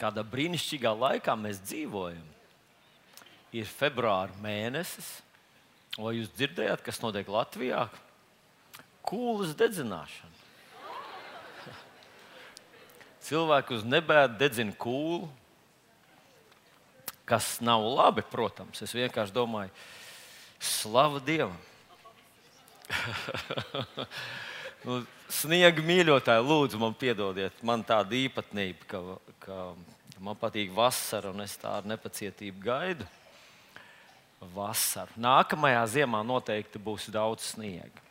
kādā brīnišķīgā laikā mēs dzīvojam. Ir februāra mēnesis, vai jūs dzirdējāt, kas notiek Latvijā? Kūlas dedzināšana. Cilvēki uz nebēdu dedzina kūlu, kas nav labi, protams. Es vienkārši domāju, slavu Dievam! nu, sniega mīļotāji, lūdzu, man piedodiet, man tāda īpatnība, ka, ka man patīk vasara un es tādu nepacietību gaidu. Vasaru. Nākamajā ziemā noteikti būs daudz sniega.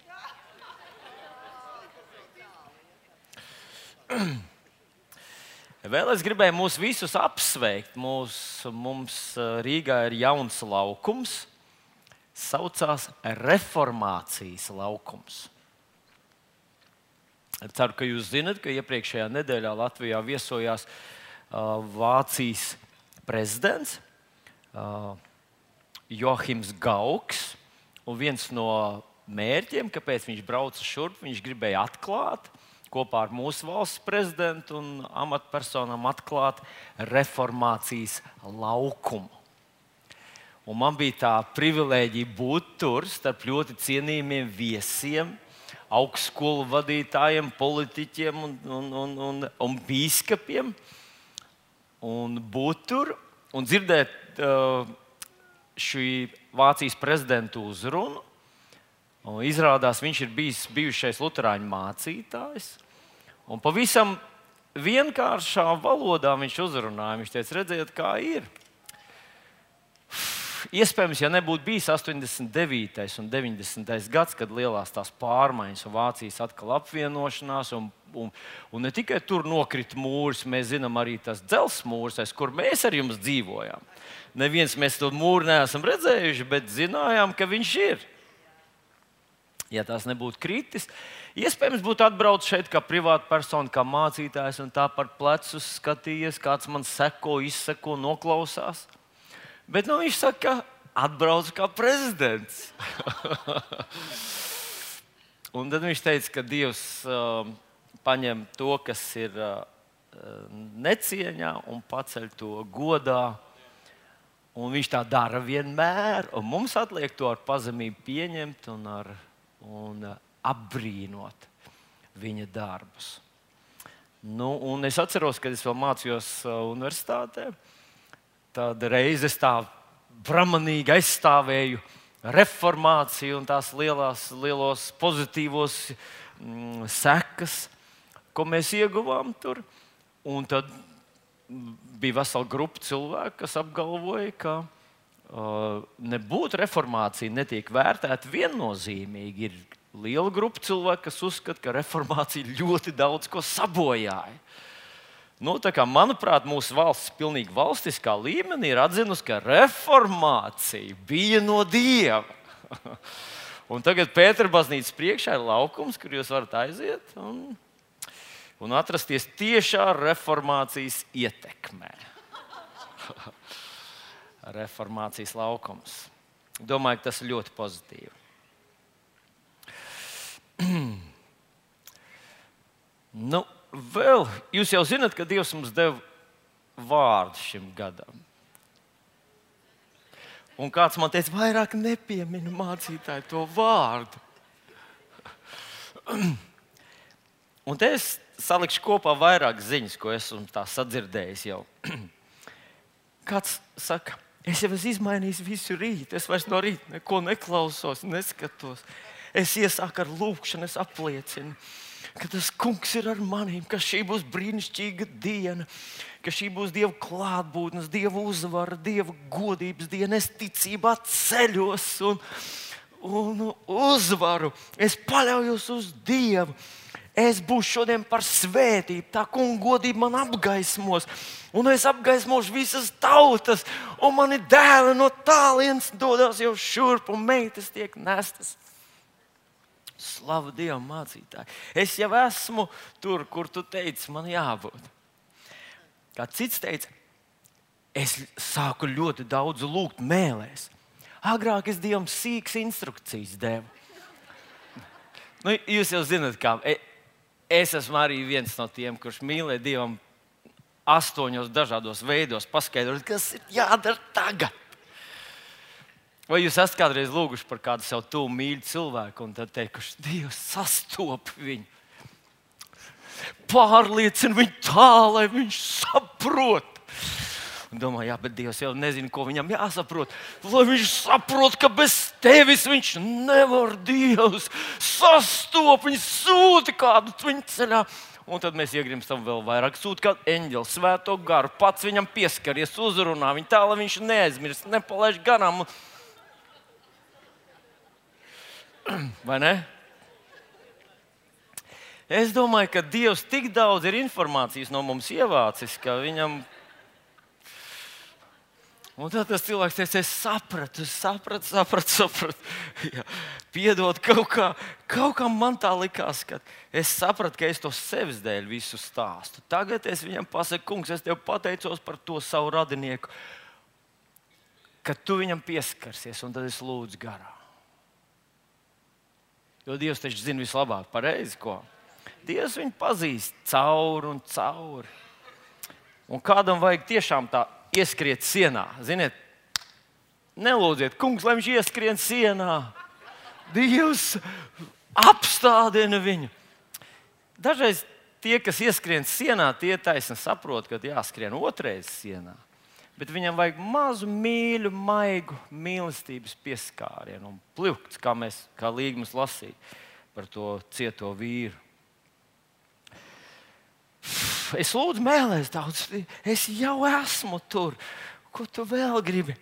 Vēl es gribēju mūs visus apsveikt. Mūs, mums Rīgā ir jauns laukums, saucās Reformācijas laukums. Ceru, ka jūs zinat, ka iepriekšējā nedēļā Latvijā viesojās uh, Vācijas prezidents uh, Johims Gauks. Un viens no mērķiem, kāpēc viņš brauca šurp, viņš gribēja atklāt kopā ar mūsu valsts prezidentu un amatpersonām atklāt reformācijas laukumu. Un man bija tā privilēģija būt tur starp ļoti cienījumiem viesiem, augstskolu vadītājiem, politiķiem un, un, un, un, un biskupiem. Un būt tur un dzirdēt uh, šī Vācijas prezidenta uzrunu. Un izrādās, viņš ir bijis bijušais Lutāņu mācītājs. Un pavisam vienkāršā valodā viņš uzrunāja. Viņš teica, redziet, kā ir. Iespējams, ja nebūtu bijis 89. un 90. gads, kad lielās tās pārmaiņas un Vācijas atkal apvienošanās, un, un, un ne tikai tur nokrita mūris, mēs zinām arī tas dzelzs mūris, aiz kur mēs ar jums dzīvojām. Neviens mēs to mūru neesam redzējuši, bet zinājām, ka viņš ir. Ja tās nebūtu kritis, iespējams, būtu atbraucis šeit kā privāta persona, kā mācītājs, un tā par plecu skatījies, kāds man seko, izseko, noklausās. Bet nu, viņš saka, ka atbrauc kā prezidents. un tad viņš teica, ka Dievs uh, paņem to, kas ir uh, necieņā, un paceļ to godā. Un viņš tā dara vienmēr, un mums atliek to ar pazemību pieņemt un, ar, un uh, apbrīnot viņa darbus. Nu, es atceros, kad es vēl mācījos uh, universitātē. Uh, Tad reizes es tā bramanīgi aizstāvēju reformāciju un tās lielās, lielos pozitīvos mm, sekas, ko mēs ieguvām tur. Un tad bija vesela grupa cilvēku, kas apgalvoja, ka uh, nebūtu reformācija netiek vērtēta viennozīmīgi. Ir liela grupa cilvēku, kas uzskata, ka reformācija ļoti daudz ko sabojāja. Nu, kā, manuprāt, mūsu valsts pilnīgi valstiskā līmenī ir atzinusi, ka reformācija bija no dieva. un tagad Pēterbaznīcas priekšā ir laukums, kur jūs varat aiziet un, un atrasties tiešā reformācijas ietekmē. reformācijas laukums. Domāju, ka tas ir ļoti pozitīvi. nu, vēl jūs jau zinat, ka Dievs mums deva vārdu šim gadam. Un kāds man teica, vairāk nepieminu mācītāju to vārdu. Un te es salikšu kopā vairāk ziņas, ko esmu sadzirdējis jau. Kāds saka, es jau esmu izmainījis visu rītu, es vairs no rīta neko neklausos, neskatos. Es iesāku ar lūkšanu, es apliecinu ka tas kungs ir ar maniem, ka šī būs brīnišķīga diena, ka šī būs Dieva klātbūtnes, Dieva uzvara, Dieva godības diena. Es ticībā ceļos un, un uzvaru. Es paļaujos uz Dievu. Es būšu šodien par svētību, tā kunga godība man apgaismos, un es apgaismošu visas tautas, un mani dēli no tālienes dodas jau šurp, un meitas tiek nestas Slavu Dievam, mācītāji. Es jau esmu tur, kur tu teici, man jābūt. Kā cits teica, es sāku ļoti daudz lūgt mēlēs. Agrāk es Dievam sīkas instrukcijas devu. Nu, jūs jau zināt, kā e, es esmu arī viens no tiem, kurš mīlēja Dievam astoņos dažādos veidos paskaidrot, kas ir jādara tagad. Vai jūs esat kādreiz lūguši par kādu savu tuvu mīļu cilvēku un tad teikuši, Dievs, sastop viņu? Pārliecina viņu tā, lai viņš saprot. Un domā, jā, bet Dievs jau nezina, ko viņam jāsaprot. Lai viņš saprot, ka bez tevis viņš nevar Dievs sastop, viņš sūta kādu viņa ceļā. Un tad mēs iegrimstam vēl vairāk. Sūta kā eņģelis, svēto garu, pats viņam pieskaries, uzrunā viņu tā, lai viņš neaizmirst, nepalaiž garām. Vai ne? Es domāju, ka Dievs tik daudz ir informācijas no mums ievācis, ka viņam. Un tad tas cilvēks teica, es sapratu, es sapratu, sapratu, sapratu. Jā, piedod, kaut kā, kaut kā man tā likās, ka es sapratu, ka es to sevis dēļ visu stāstu. Tagad es viņam pasaku, kungs, es tev pateicos par to savu radinieku, ka tu viņam pieskarsies, un tad es lūdzu garām. Jo Dievs taču zina vislabāk, pareizi ko. Dievs viņu pazīst cauri un cauri. Un kādam vajag tiešām tā ieskriet sienā. Ziniet, nelūdziet, kungs, lai viņš ieskrien sienā. Dievs apstādina viņu. Dažreiz tie, kas ieskrien sienā, tie taisni saprot, ka jāskrien otrreiz sienā bet viņam vajag mazu mīļu, maigu mīlestības pieskārienu un plikts, kā mēs kā līgums lasījām par to cieto vīru. Es lūdzu, mēlēs daudz, es jau esmu tur. Ko tu vēl gribi?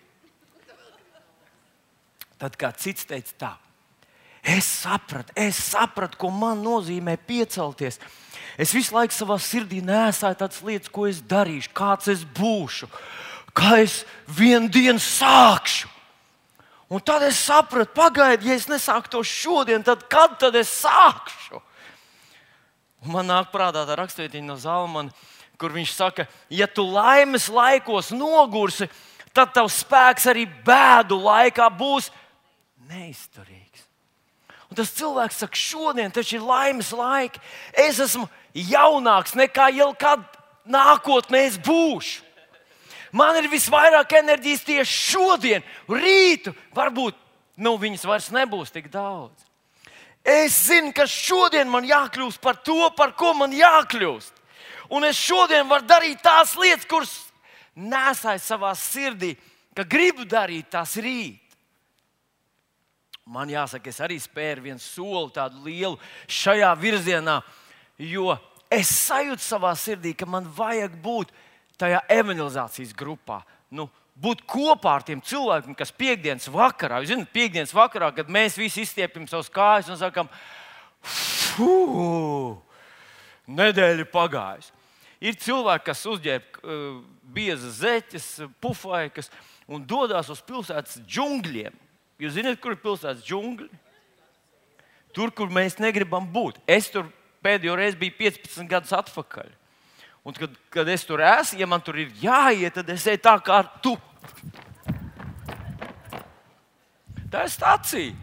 Tad kā cits teica, tā. Es sapratu, es sapratu, ko man nozīmē piecelties. Es visu laiku savā sirdī nesāju tādas lietas, ko es darīšu, kāds es būšu. Kā es vienu dienu sākšu. Un tad es sapratu, pagaidiet, ja es nesāku to šodien, tad kad tad es sākšu? Un man nāk prātā tā raksturība no Zalmana, kur viņš saka, ja tu laimes laikos nogursi, tad tavs spēks arī bēdu laikā būs neizturīgs. Un tas cilvēks saka, šodien taču ir laimes laiki. Es esmu jaunāks nekā jau kad nākotnē es būšu. Man ir visvairāk enerģijas tieši šodien, rītu. Varbūt nu, viņas vairs nebūs tik daudz. Es zinu, ka šodien man jākļūst par to, par ko man jākļūst. Un es šodien varu darīt tās lietas, kuras nesāju savā sirdī, ka gribu darīt tās rīt. Man jāsaka, es arī spēru vienu soli tādu lielu šajā virzienā, jo es sajūtu savā sirdī, ka man vajag būt tajā evangelizācijas grupā. Nu, būt kopā ar tiem cilvēkiem, kas piekdienas vakarā, jūs zināt, piekdienas vakarā, kad mēs visi izstiepjam savus kājas un sakam, fuuu, nedēļa pagājusi. Ir cilvēki, kas uzģērb uh, biezas zeķes, pufaikas un dodas uz pilsētas džungļiem. Jūs zināt, kur ir pilsētas džungļi? Tur, kur mēs negribam būt. Es tur pēdējo reizi biju 15 gadus atpakaļ. Un kad, kad es tur esmu, ja man tur ir jāiet, tad es eju tā kā tu. Tā ir stācija.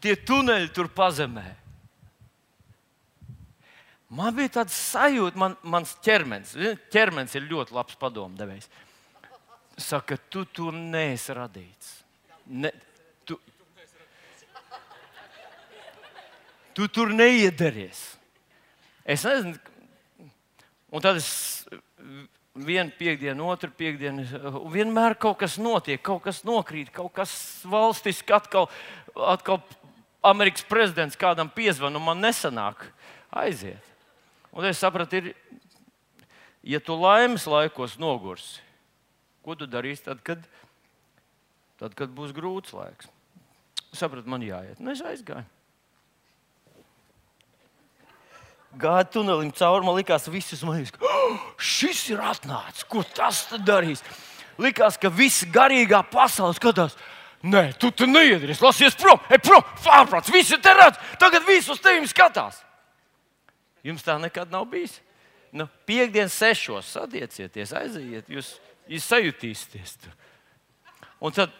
Tie tuneļi tur pazemē. Man bija tāds sajūta, man, mans ķermenis, ķermenis ir ļoti labs padomdevējs. Saka, tu tur neesi radīts. Ne, tu, tu tur neiederties. Es nezinu, Un tad es vienu piekdienu, otru piekdienu, un vienmēr kaut kas notiek, kaut kas nokrīt, kaut kas valstiski atkal, atkal Amerikas prezidents kādam piezvan, un man nesanāk aiziet. Un es sapratu, ir, ja tu laimes laikos nogursi, ko tu darīsi tad, kad, tad, kad būs grūts laiks? Sapratu, man jāiet. Un es aizgāju. Gāja tunelim cauri. Man liekas, visus man liekas, oh, šis ir atnācis. Ko tas darīs? Likās, ka viss garīgā pasaule skatās. Nē, tu tur neiedries, lasies prom, ej prom, pārprāts, visi te redz, tagad visus tevi skatās. Jums tā nekad nav bijis. Nu, Piektdienas sešos sadiecieties, aiziet, jūs, jūs sajutīsieties. Un tad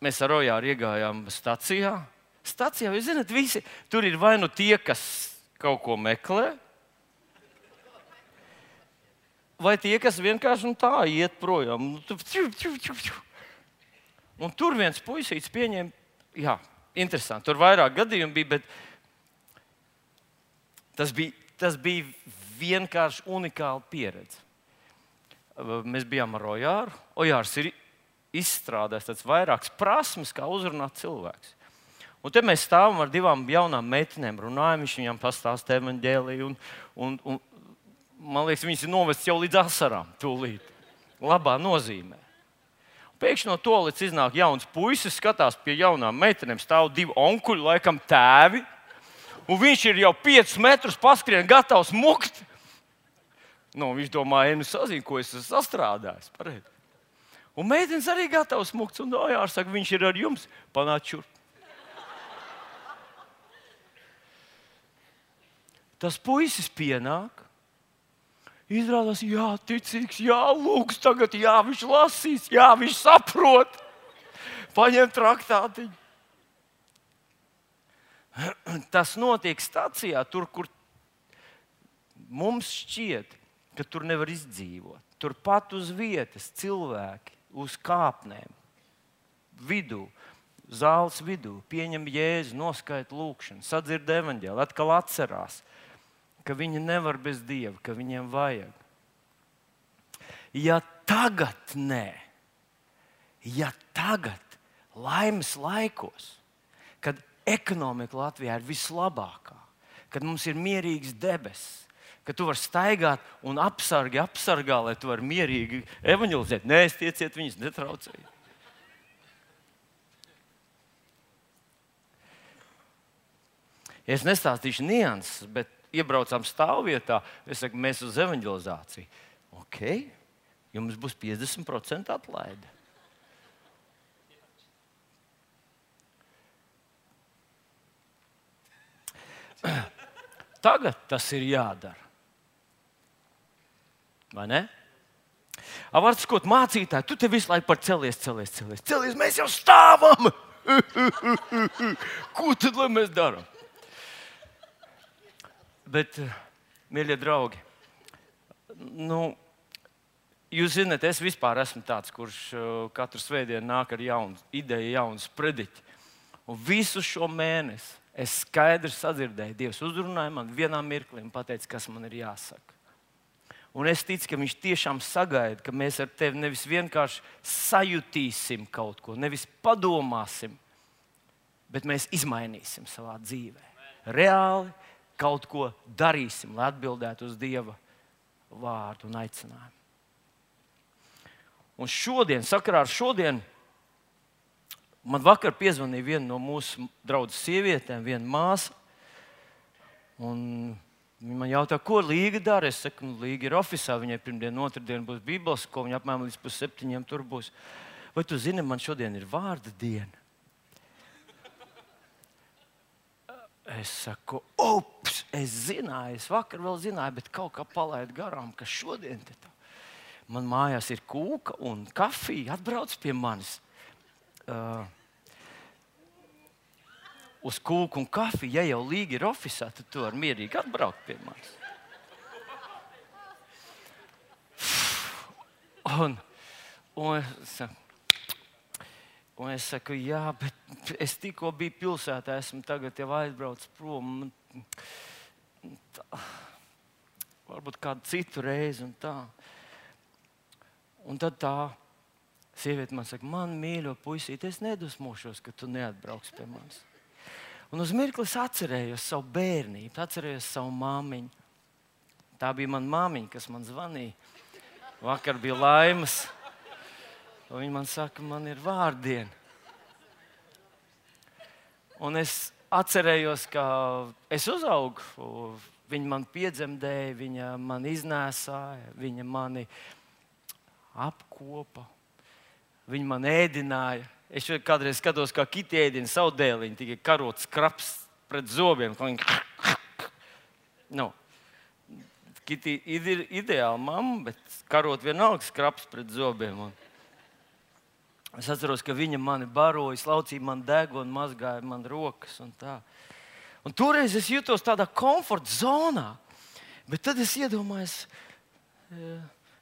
mēs ar Rojāru iegājām stācijā. Jūs zināt, visi tur ir vai nu tie, kas kaut ko meklē, vai tie, kas vienkārši tā iet projām. Nu. Un tur viens puisītis pieņēma, jā, interesanti. Tur vairāk gadījumu bija, bet tas bija, tas bija vienkārši unikāla pieredze. Mēs bijām ar Ojāru. Ojārs ir izstrādājis tādas vairākas prasmes, kā uzrunāt cilvēku. Un te mēs stāvam ar divām jaunām meitenēm, runājam, viņš viņām pastāstīja evanģēliju. Un, un, un, man liekas, viņas ir novestas jau līdz asarām, tūlīt. Labā nozīmē. Pēkšņi no to līdz iznāk jauns puisis, skatās pie jaunām meitenēm, stāv divi onkuļi, laikam tēvi. Un viņš ir jau 5 metrus paskrien, gatavs mukt. Nu, viņš domā, ej, nu sazina, ko es esmu sastrādājis. Pareiz. Un meitenes arī gatavs mukt. Un dojārs saka, viņš ir ar jums, panāc šurp. Tas puisis pienāk, Izrādās, jā, ticīgs, jā, lūgs, tagad jā, viņš lasīs, jā, viņš saprot. Paņem traktātiņu. Tas notiek stācijā, tur, kur mums šķiet, ka tur nevar izdzīvot. Turpat uz vietas cilvēki uz kāpnēm, vidū, zāles vidū, pieņem jēzu, noskaita lūkšanu, sadzird evaņģēlu, atkal atcerās ka viņi nevar bez dieva, ka viņiem vajag. Ja tagad nē, ja tagad laimes laikos, kad ekonomika Latvijā ir vislabākā, kad mums ir mierīgs debesis, ka tu vari staigāt un apsargi, apsargā, lai tu vari mierīgi evanģelizēt. Nē, es tieciet viņus, netraucējiet. Es nestāstīšu nianses, bet iebraucām stāvvietā, es saku, mēs uz evanģelizāciju. Ok, jums būs 50% atlaide. Tagad tas ir jādara. Vai ne? Vārds skot mācītāji, tu te visu laiku par celies, celies, celies. celies mēs jau stāvam! Ko tad mēs darām? Bet, eh, mīļie draugi, nu, jūs zināt, es vispār esmu tāds, kurš eh, katru svētdienu nāk ar jaunu ideju, jaunu sprediķi. Un visu šo mēnesi es skaidri sadzirdēju, Dievs uzrunāja man vienā mirklī un teica, kas man ir jāsaka. Un es ticu, ka viņš tiešām sagaida, ka mēs ar tevi nevis vienkārši sajutīsim kaut ko, nevis padomāsim, bet mēs izmainīsim savā dzīvē. Reāli kaut ko darīsim, lai atbildētu uz Dieva vārdu un aicinājumu. Un šodien, sakarā ar šodienu, man vakar piezvanīja viena no mūsu draugu sievietēm, viena māsa. Viņa man jautā, ko Līga dara. Es saku, nu, Līga ir oficiālā. Viņai pirmdienā, otrdienā būs Bībeles skola. Viņa apmēram līdz pusseptiņiem tur būs. Vai tu zini, man šodien ir vārda diena? Es saku, ups, es zināju, es vakar vēl zināju, bet kaut kā palaidu garām, ka šodien man mājās ir kūka un kafija. Atbrauc pie manis. Uh, uz kūku un kafiju, ja jau līga ir oficiālā, tad tu vari mierīgi atbraukt pie manis. Un, un es saku, Un es saku, jā, bet es tikko biju pilsētā, esmu tagad jau aizbraucis prom. Tā, varbūt kādu citu reizi un tā. Un tad tā sieviete man saka, man mīļo puisīt, es nedusmošos, ka tu neatbrauks pie manis. Un uz mirkli es atcerējos savu bērnību, atcerējos savu māmiņu. Tā bija mana māmiņa, kas man zvanīja. Vakar bija laimes. Un viņi man saka, man ir vārdiena. Un es atcerējos, ka es uzaugu. Viņa man piedzemdēja, viņa man iznēsāja, viņa mani apkopa, viņa man ēdināja. Es kādreiz skatos, kā kiti ēdina savu dēliņu, tikai karots kraps pret zobiem. Nu, Kiti ir ideāla mamma, bet karot vienalga skraps pret zobiem. Un... Es atceros, ka viņa mani baroja, slaucīja man degunu, mazgāja man rokas. Un tā. un toreiz es jutos tādā komforta zonā. Bet tad es iedomājos, e,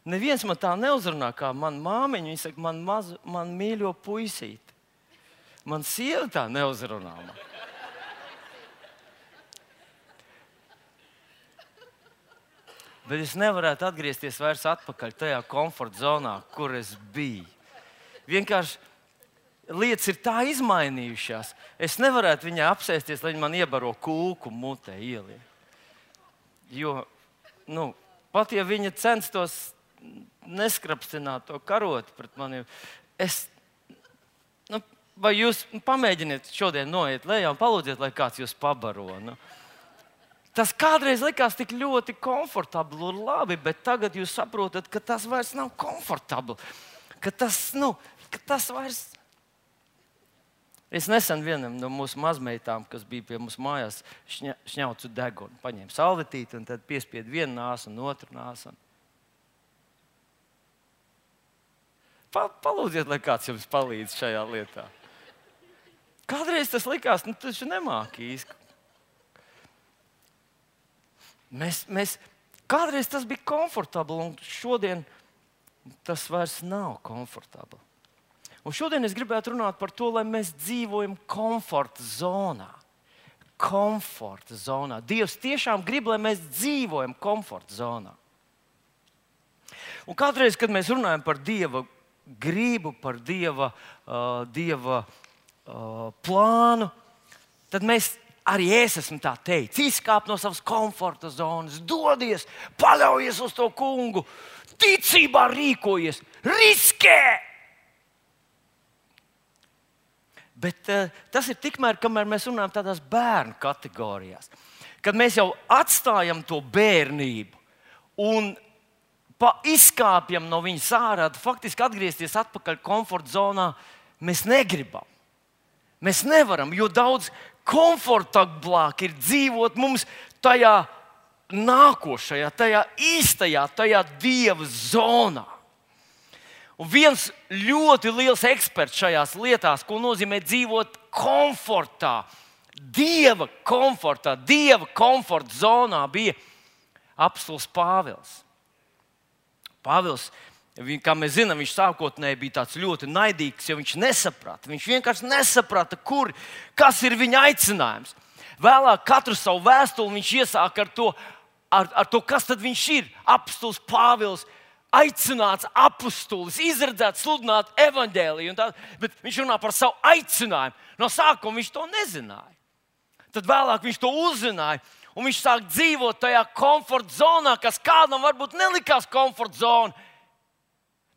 Neviens man tā neuzrunā, kā mana māmiņa. Viņa saka, man, maz, man mīļo puisīti. Man sieva tā neuzrunā. Man. Bet es nevarētu atgriezties vairs atpakaļ tajā komforta zonā, kur es biju. Vienkārši lietas ir tā izmainījušās. Es nevarētu viņai apsēsties, lai viņa man iebaro kūku mutē ielī. Jo, nu, pat ja viņa censtos neskrapstināt to karotu pret mani, es, nu, vai jūs pamēģiniet šodien noiet lejā un palūdziet, lai kāds jūs pabaro. Nu. Tas kādreiz likās tik ļoti komfortabli un labi, bet tagad jūs saprotat, ka tas vairs nav komfortabli. Tas, nu, ka tas vairs. Es nesen vienam no mūsu mazmeitām, kas bija pie mums mājās, šņa, šņaucu degunu, paņēma salvetīti un tad piespiedu vienu nāsu un otru nāsu. Pa, palūdziet, lai kāds jums palīdz šajā lietā. Kādreiz tas likās, nu, tas nemāki īsti. Mēs, mēs, kādreiz tas bija komfortabli, un šodien tas vairs nav komfortabli. Un šodien es gribētu runāt par to, lai mēs dzīvojam komforta zonā. Komforta zonā. Dievs tiešām grib, lai mēs dzīvojam komforta zonā. Un kādreiz, kad mēs runājam par Dieva gribu, par Dieva, uh, dieva uh, plānu, tad mēs arī es esmu tā teicis, izkāp no savas komforta zonas, dodies, paļaujies uz to kungu, ticībā rīkojies, riskē. Bet uh, tas ir tikmēr, kamēr mēs runājam tādās bērnu kategorijās. Kad mēs jau atstājam to bērnību un izkāpjam no viņas ārā, faktiski atgriezties atpakaļ komforta zonā mēs negribam. Mēs nevaram, jo daudz komfortablāk ir dzīvot mums tajā nākošajā, tajā īstajā, tajā dieva zonā. Un viens ļoti liels eksperts šajās lietās, ko nozīmē dzīvot komfortā, dieva komfortā, dieva komforta zonā, bija apelsīns Pāvils. Pāvils Kā mēs zinām, viņš sākotnēji bija ļoti naidīgs, jo viņš nesaprata. Viņš vienkārši nesaprata, kur, kas ir viņa aicinājums. Vēlāk katru savu vēstuli viņš iesāk ar to, ar, ar to kas viņš ir. Apstults Pāvils, aicināts apustulis, izredzēts sludināt evaņģēliju. Tā, bet viņš runā par savu aicinājumu. No sākuma viņš to nezināja. Tad vēlāk viņš to uzzināja. Un viņš sāk dzīvot tajā komforta zonā, kas kādam varbūt nelikās komforta zonā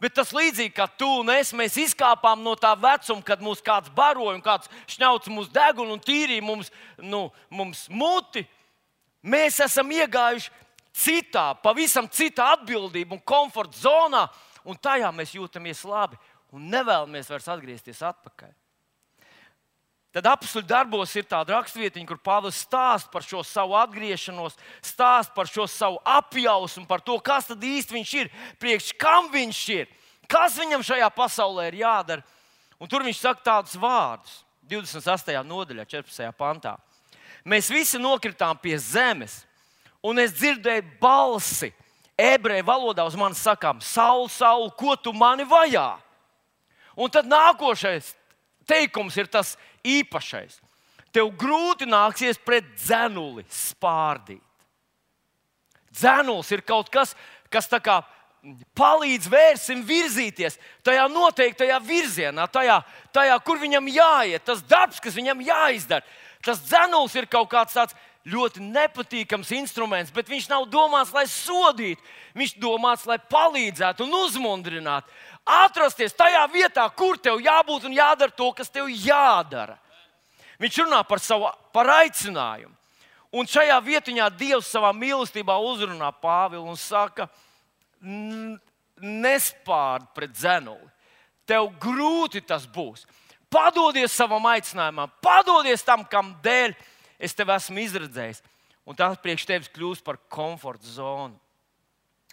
Bet tas līdzīgi kā tu un es, mēs izkāpām no tā vecuma, kad mūs kāds baroja un kāds šņauca mūsu degunu un tīrīja mums, nu, mums muti. Mēs esam iegājuši citā, pavisam citā atbildība un komforta zonā, un tajā mēs jūtamies labi un nevēlamies vairs atgriezties atpakaļ. Tad apakšuļu darbos ir tāda raksturvietiņa, kur Pāvils stāsta par šo savu atgriešanos, stāsta par šo savu apjausmu, par to, kas tad īsti viņš ir, priekš kam viņš ir, kas viņam šajā pasaulē ir jādara. Un tur viņš saka tādus vārdus, 28. nodaļā, 14. pantā. Mēs visi nokritām pie zemes, un es dzirdēju balsi. Ebreju valodā uz manis sakām, Saul, Saul, ko tu mani vajā? Un tad nākošais teikums ir tas īpašais. Tev grūti nāksies pret dzenuli spārdīt. Dzenuls ir kaut kas, kas palīdz vērsim virzīties tajā noteiktajā virzienā, tajā, tajā, kur viņam jāiet, tas darbs, kas viņam jāizdara. Tas dzenuls ir kaut kāds tāds ļoti nepatīkams instruments, bet viņš nav domāts, lai sodītu. Viņš domāts, lai palīdzētu un uzmundrinātu. Atrasties tajā vietā, kur tev jābūt un jādara to, kas tev jādara. Viņš runā par savu par aicinājumu. Un šajā vietā Dievs savā mīlestībā uzrunā Pāvilu un saka, nespārd pret zenuli. Tev grūti tas būs. Padodies savam aicinājumam, padodies tam, kam dēļ es tevi esmu izredzējis. Un tas priekš tevis kļūst par komforta zonu.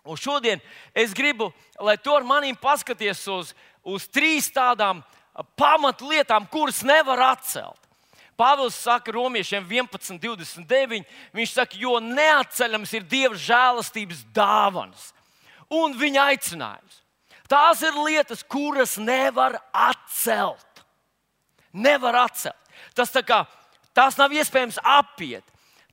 Un šodien es gribu, lai tu ar maniem paskaties uz, uz trīs tādām pamatlietām, kuras nevar atcelt. Pāvils saka, Romiešiem 11, 29. Viņš saka, jo neatceļams ir Dieva žēlastības dāvanas. un viņa aicinājums. Tās ir lietas, kuras nevar atcelt. Nevar atcelt. Tas tā kā tās nav iespējams apiet,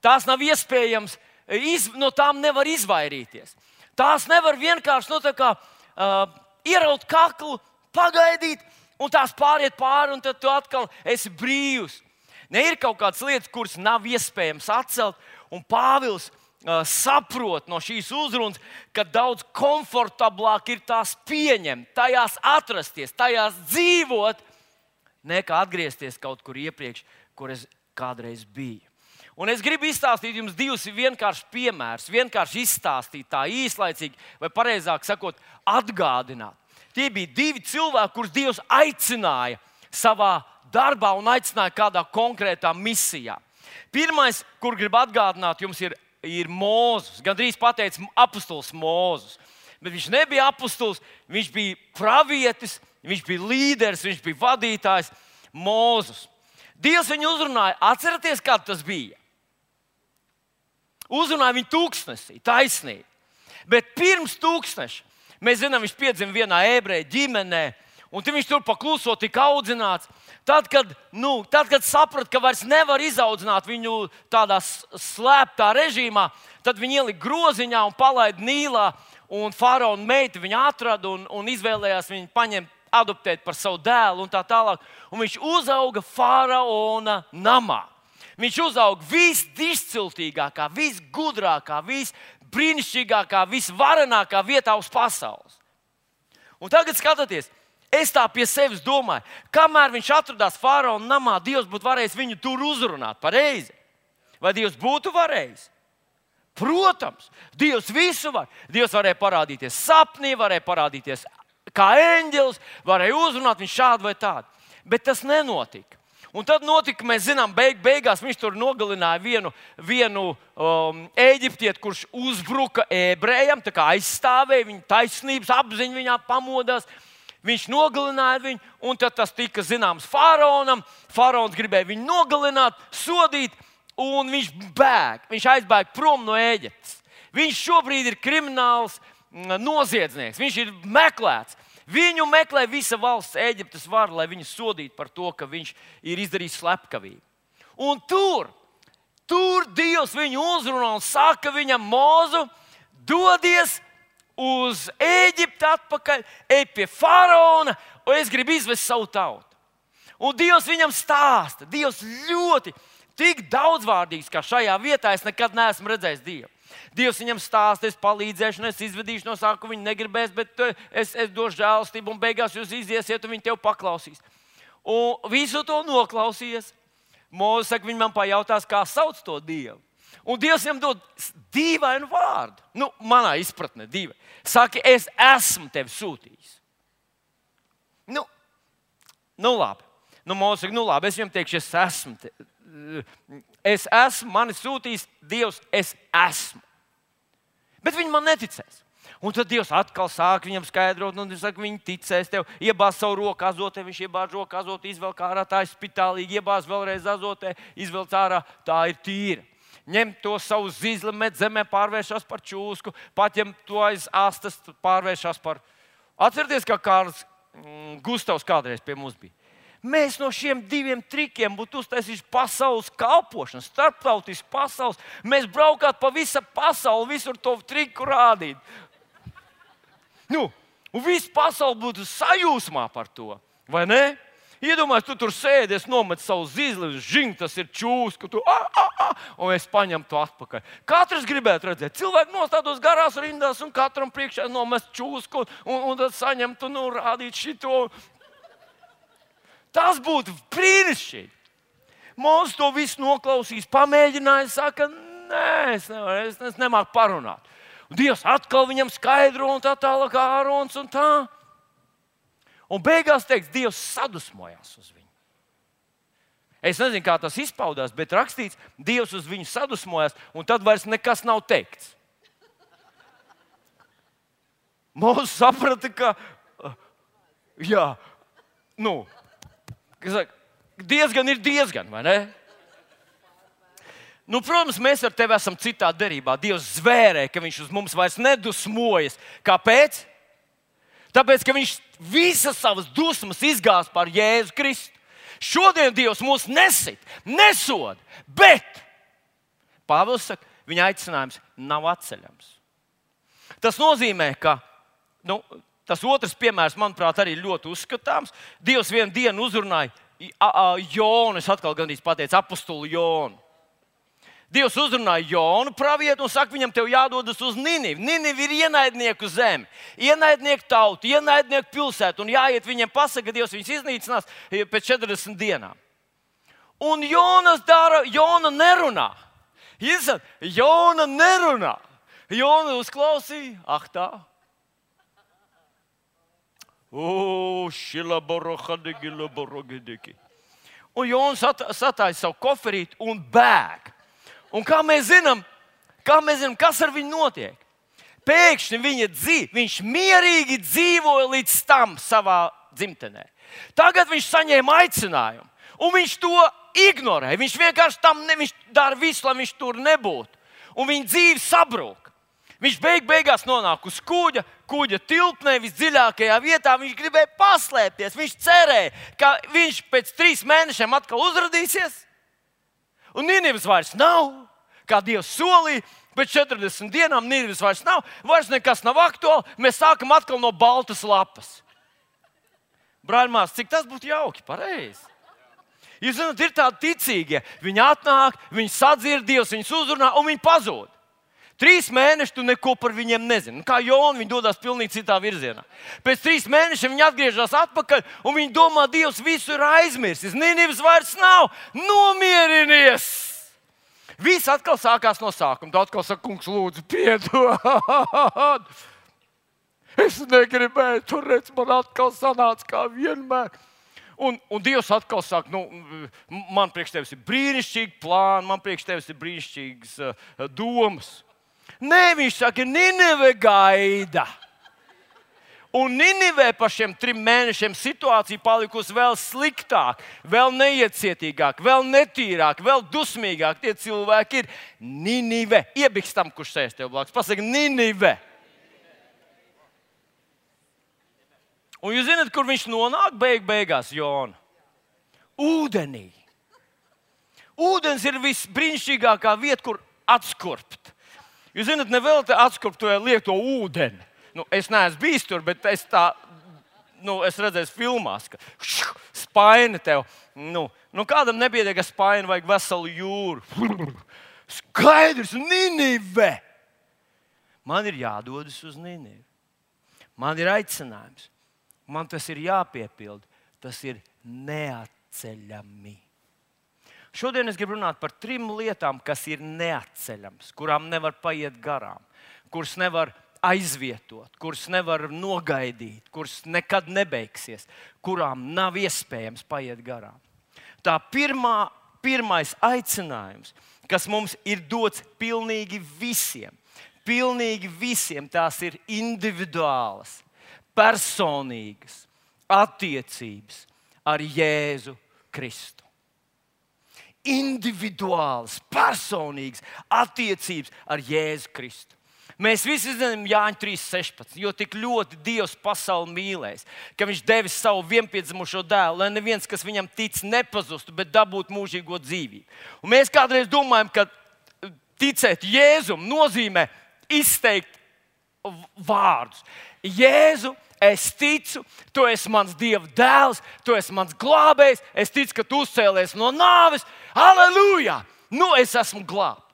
tās nav iespējams, iz, no tām nevar izvairīties. Tās nevar vienkārši nu, kā, uh, ieraut kaklu, pagaidīt, un tās pāriet pāri, un tad tu atkal esi brīvs. Ne ir kaut kādas lietas, kuras nav iespējams atcelt, un Pāvils uh, saprot no šīs uzrunas, ka daudz komfortablāk ir tās pieņemt, tajās atrasties, tajās dzīvot, nekā atgriezties kaut kur iepriekš, kur es kādreiz biju. Un es gribu izstāstīt jums divus vienkāršus piemērus, vienkārši izstāstīt tā īslaicīgi, vai precīzāk sakot, atgādināt. Tie bija divi cilvēki, kurus Dievs aicināja savā darbā un aicināja kādā konkrētā misijā. Pirmais, kur gribu atgādināt, jums ir, ir Mozus. Gan drīz pateicis apustulis Mozus. Bet viņš nebija apustulis, viņš bija pravietis, viņš bija līderis, viņš bija vadītājs Mozus. Dievs viņu uzrunāja. Atcerieties, kā tas bija. Uzrunāja viņu tūkstnesī, taisnība. Bet pirms tūkstneša Mēs zinām, viņš piedzima vienā ebreju ģimenē, un viņš tur pakluso tika audzināts. Tad, kad, nu, tad, kad saprata, ka vairs nevar izaudzināt viņu tādā slēptā režīmā, tad viņi ielika groziņā un palaida Nīlā. Un faraona meita viņu atrada un, un izvēlējās viņu paņemt, adoptēt par savu dēlu un tā tālāk. Un viņš uzauga faraona namā. Viņš uzauga visdisciplinātākā, visgudrākā, vis, brīnišķīgākā, visvarenākā vietā uz pasaules. Un tagad skatoties, es tā pie sevis domāju, kamēr viņš atradās faraona namā, Dievs būtu varējis viņu tur uzrunāt pareizi. Vai Dievs būtu varējis? Protams, Dievs visu var. Dievs varēja parādīties sapnī, varēja parādīties kā eņģelis, varēja uzrunāt viņu šādu vai tādu. Bet tas nenotika. Un tad notika, mēs zinām, beig, beigās viņš tur nogalināja vienu, vienu um, eģiptieti, kurš uzbruka ebrejam, aizstāvēja viņa taisnības apziņu, viņā pamodās. Viņš nogalināja viņu, un tas tika zināms faraonam. Faraons gribēja viņu nogalināt, sodīt, un viņš bēg. Viņš aizbēga prom no Eģiptes. Viņš šobrīd ir krimināls mm, noziedznieks, viņš ir meklēts. Viņu meklē visa valsts, Eģiptes vara, lai viņu sodītu par to, ka viņš ir izdarījis slepkavību. Un tur, tur Dievs viņu uzrunā un saka viņam, Mūzu, dodies uz Eģipti atpakaļ, ej pie faraona, un es gribu izvest savu tautu. Un Dievs viņam stāsta, Dievs ļoti tik daudzvārdīgs, kā šajā vietā es nekad neesmu redzējis Dievu. Dievs viņam stāsta, es palīdzēšu, es izvedīšu no sākuma, viņi negribēs, bet eh, es, es došu žēlstību, un beigās jūs iziesiet, un viņi tev paklausīs. Un visu to noklausījies. Mūzika saka, viņi man pajautās, kā sauc to Dievu. Un Dievs viņam dod dīvainu vārdu. Nu, manā izpratnē, divi. Saka, es esmu tevi sūtījis. Nu, nu labi. Nu, Mūzika, nu labi, es viņam teikšu, es esmu. Te, es esmu, mani sūtījis Dievs, es esmu. Bet viņi man neticēs. Un tad Dievs atkal sāk viņam skaidrot, un viņš saka, viņi ticēs tev. Iebāz savu roku azotē, viņš iebāz roku azotē, izvelk ārā, tā ir spitālīgi, iebāz vēlreiz azotē, izvelk ārā, tā ir tīra. Ņem to savu zīzli, met zemē, pārvēršas par čūsku, paņem to aiz astes, pārvēršas par. Atcerieties, kā Kārls mm, Gustavs kādreiz pie mums bija. Mēs no šiem diviem trikiem būtu uztaisījuši pasaules kalpošanu, starptautisku pasaules. Mēs braukātu pa visu pasauli, visur to triku rādīt. Nu, un viss pasaule būtu sajūsmā par to, vai ne? Iedomājieties, tu tur sēdi, es nometu savu zīli, zinu, tas ir čūska, tu, ah, ah, ah, un es paņemu to atpakaļ. Katrs gribētu redzēt, cilvēki nostātos garās rindās, un katram priekšā nomest čūsku, un, un tad saņemt, nu, rādīt šito, Tas būtu brīnišķīgi. Mūsu to visu noklausīs, pamēģināja, saka, nē, es, nevaru, es, es nemāku parunāt. Un Dievs atkal viņam skaidro un tā tālāk, Ārons un tā. Un beigās teiks, Dievs sadusmojās uz viņu. Es nezinu, kā tas izpaudās, bet rakstīts, Dievs uz viņu sadusmojās, un tad vairs nekas nav teikts. Mūsu saprata, ka jā, nu, Saka, diezgan ir diezgan, vai ne? Nu, protams, mēs ar tevi esam citā derībā. Dievs zvērē, ka viņš uz mums vairs nedusmojas. Kāpēc? Tāpēc, ka viņš visas savas dusmas izgāz par Jēzu Kristu. Šodien Dievs mūs nesit, nesod, bet Pāvils saka, viņa aicinājums nav atceļams. Tas nozīmē, ka nu, tas otrs piemērs, manuprāt, arī ļoti uzskatāms. Dievs vienā dienā uzrunāja Jonu, es atkal gandrīz pateicu, apakstuli Jonu. Dievs uzrunāja Jonu pravietu un saka, viņam te jādodas uz Ninivu. Niniva ir ienaidnieku zeme, ienaidnieku tauta, ienaidnieku pilsēta. Un jāiet viņiem pasakot, ka Dievs viņus iznīcinās pēc 40 dienām. Un Jonas dara, Jona nerunā. Izsaka, Jona nerunā. Jona uzklausīja, ah tā. Un Jons satāja savu koferīti un bēg. Un kā mēs zinām, kā mēs zinām kas ar viņu notiek? Pēkšņi viņa dzīve, viņš mierīgi dzīvoja līdz tam savā dzimtenē. Tagad viņš saņēma aicinājumu, un viņš to ignorē. Viņš vienkārši tam ne, viņš dara visu, lai viņš tur nebūtu. Un viņa dzīve sabrūk. Viņš beig beigās nonāk uz kuģa, kuģa tilpnē, visdziļākajā vietā. Viņš gribēja paslēpties. Viņš cerēja, ka viņš pēc trīs mēnešiem atkal uzrādīsies. Un Nīnivas vairs nav kā Dievs solīja. Pēc 40 dienām nīrvis vairs nav, vairs nekas nav aktuāli. Mēs sākam atkal no baltas lapas. Brāļmās, cik tas būtu jauki, pareizi. Jūs zināt, ir tādi ticīgie. Viņi atnāk, viņi sadzird Dievs, viņus uzrunā un viņi pazūd. Trīs mēnešus tu neko par viņiem nezini. Kā Jona, viņi dodas pilnīgi citā virzienā. Pēc trīs mēnešiem viņi atgriežas atpakaļ un viņi domā, Dievs visu ir aizmirsis. Nīnības vairs nav. Nomierinies! Viss atkal sākās no sākuma. Tu atkal saki, kungs, lūdzu, piedod. Es negribēju, tur redz, man atkal sanāca kā vienmēr. Un, un Dievs atkal saka, nu, man priekš tevis ir brīnišķīgi plāni, man priekš tevis ir brīnišķīgas uh, domas. Nē, viņš saka, Nīneve gaida. Un Ninivē par šiem trim mēnešiem situācija palikusi vēl sliktāka, vēl neiecietīgāka, vēl netīrāka, vēl dusmīgāka. Tie cilvēki ir Ninive. Iebikstam, kurš sēž tev blakus. Pasaka, Ninive. Un jūs zināt, kur viņš nonāk beig beigās, Jona? Ūdenī. Ūdens ir visbrīnišķīgākā vieta, kur atskurbt. Jūs zināt, atskurpt to lieto ūdeni nu, es neesmu bijis tur, bet es tā, nu, es redzēju, filmās, ka spaini tev. Nu, nu kādam nebiedēja, ka spaini vajag veselu jūru. Skaidrs, Nīnive! Man ir jādodas uz Nīnivu. Man ir aicinājums. Man tas ir jāpiepild. Tas ir neatceļami. Šodien es gribu runāt par trim lietām, kas ir neatceļamas, kurām nevar paiet garām, kuras nevar aizvietot, kuras nevar nogaidīt, kuras nekad nebeigsies, kurām nav iespējams paiet garām. Tā pirmā, pirmais aicinājums, kas mums ir dots pilnīgi visiem, pilnīgi visiem, tās ir individuālas, personīgas attiecības ar Jēzu Kristu. Individuālas, personīgas attiecības ar Jēzu Kristu. Mēs visi zinām Jāņa 3.16, jo tik ļoti Dievs pasauli mīlēs, ka Viņš devis savu vienpiedzimušo dēlu, lai neviens, kas viņam tic, nepazustu, bet dabūtu mūžīgo dzīvību. Un mēs kādreiz domājam, ka ticēt Jēzum nozīmē izteikt vārdus. Jēzu, es ticu, tu esi mans Dieva dēls, tu esi mans glābējs, es ticu, ka tu uzcēlies no nāves. Aleluja! Nu, es esmu glābts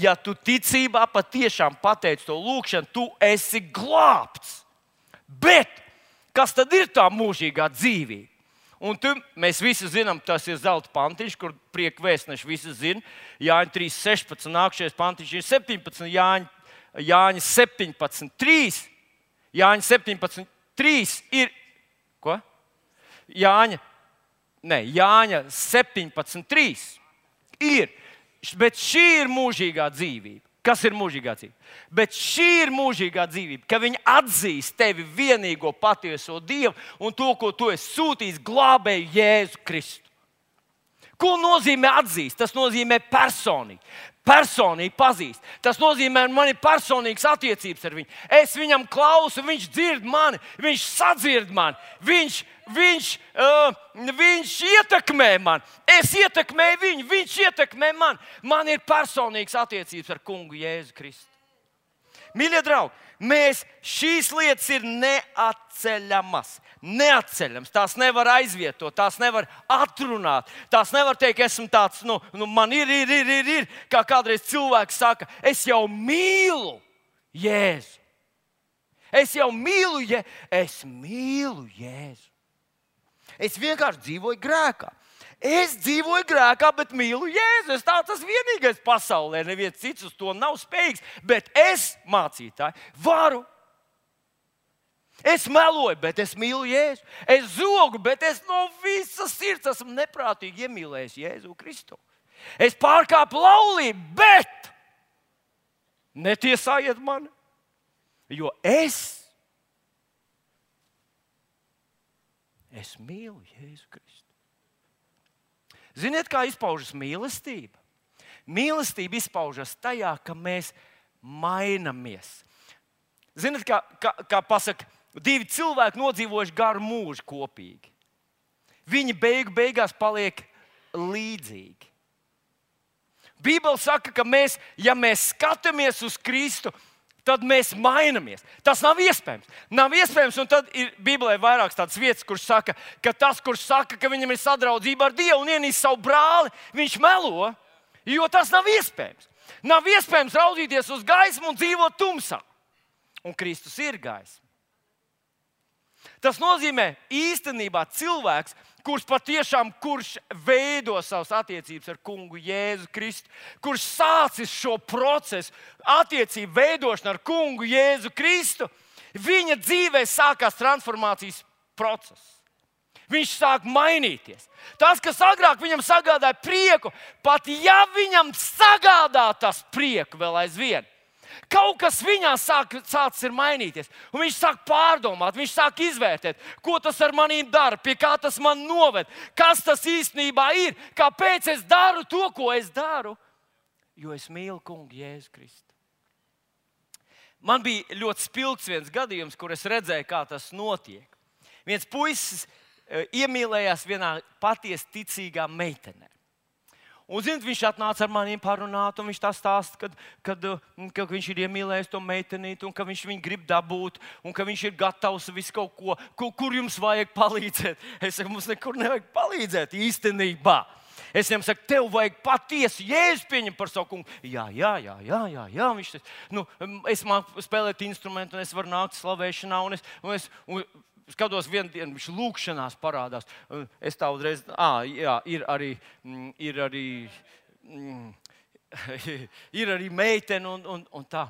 ja tu ticībā patiešām pateici to lūgšanu, tu esi glābts. Bet kas tad ir tā mūžīgā dzīvība? Un tu, mēs visi zinām, tas ir zelta pantiņš, kur prieka vēstneši visi zina. Jāņa 3, 16, nākamais pantiņš ir 17, Jāņa, Jāņa 17, 3. Jāņa 17, 3 ir. Ko? Jāņa, ne, Jāņa 17, 3 ir Bet šī ir mūžīgā dzīvība. Kas ir mūžīgā dzīvība? Bet šī ir mūžīgā dzīvība, ka viņi atzīst tevi vienīgo patieso Dievu un to, ko tu esi sūtījis glābēju Jēzu Kristu. Ko nozīmē atzīst? Tas nozīmē personīgi. Personīgi pazīst. Tas nozīmē, man ir personīgas attiecības ar viņu. Es viņam klausu, viņš dzird mani, viņš sadzird mani, viņš, viņš, uh, viņš ietekmē mani. Es ietekmēju viņu, viņš ietekmē mani. Man ir personīgas attiecības ar kungu Jēzu Kristu. Mīļie draugi, mēs šīs lietas ir neatceļamas neatceļams. Tās nevar aizvietot, tās nevar atrunāt. Tās nevar teikt, esmu tāds, nu, nu man ir, ir, ir, ir, ir. Kā kādreiz cilvēks saka, es jau mīlu Jēzu. Es jau mīlu, ja es mīlu Jēzu. Es vienkārši dzīvoju grēkā. Es dzīvoju grēkā, bet mīlu Jēzu. Es tā tas vienīgais pasaulē. Neviens cits uz to nav spējīgs. Bet es, mācītāji, varu Es meloju, bet es mīlu Jēzu. Es zogu, bet es no visas sirds esmu neprātīgi iemīlējis Jēzu Kristu. Es pārkāpu laulību, bet netiesājiet mani, jo es, es mīlu Jēzu Kristu. Ziniet, kā izpaužas mīlestība? Mīlestība izpaužas tajā, ka mēs mainamies. Ziniet, kā, kā, kā pasakā, Divi cilvēki nodzīvojuši garu mūžu kopīgi. Viņi beigu beigās paliek līdzīgi. Bībele saka, ka mēs, ja mēs skatāmies uz Kristu, tad mēs mainamies. Tas nav iespējams. Nav iespējams, un tad ir Bībelē vairākas tādas vietas, kur saka, ka tas, kurš saka, ka viņam ir sadraudzība ar Dievu un ienīst savu brāli, viņš melo, jo tas nav iespējams. Nav iespējams raudzīties uz gaismu un dzīvot tumsā. Un Kristus ir gaisma. Tas nozīmē īstenībā cilvēks, kurš patiešām kurš veido savas attiecības ar kungu Jēzu Kristu, kurš sācis šo procesu, attiecību veidošanu ar kungu Jēzu Kristu, viņa dzīvē sākās transformācijas process. Viņš sāk mainīties. Tas, kas agrāk viņam sagādāja prieku, pat ja viņam sagādā tas prieku vēl aizvien, Kaut kas viņā sāk, sācis mainīties. Un viņš sāk pārdomāt, viņš sāk izvērtēt, ko tas ar maniem dara, pie kā tas man noved, kas tas īstenībā ir, kāpēc es daru to, ko es daru. Jo es mīlu kungu Jēzu Kristu. Man bija ļoti spilgts viens gadījums, kur es redzēju, kā tas notiek. Viens puisis eh, iemīlējās vienā patiesi ticīgā meitenē. Un, ziniet, viņš atnāca ar maniem parunāt, un viņš tā stāsta, kad, kad, mm, ka viņš ir iemīlējis to meitenīti, un ka viņš viņu grib dabūt, un ka viņš ir gatavs visu kaut ko, kur, kur jums vajag palīdzēt. Es saku, mums nekur nevajag palīdzēt īstenībā. Es viņam saku, tev vajag patiesi jēzus pieņemt par savu kungu. Jā, jā, jā, jā, jā, jā. Viņš, nu, es māku spēlēt instrumentu, un es varu nākt slavēšanā, un es, un es, un skatos, vienu dienu viņš lūkšanās parādās. Es tā uzreiz, ah, jā, ir arī, mm, ir arī, mm, ir arī meitene un, un, un tā.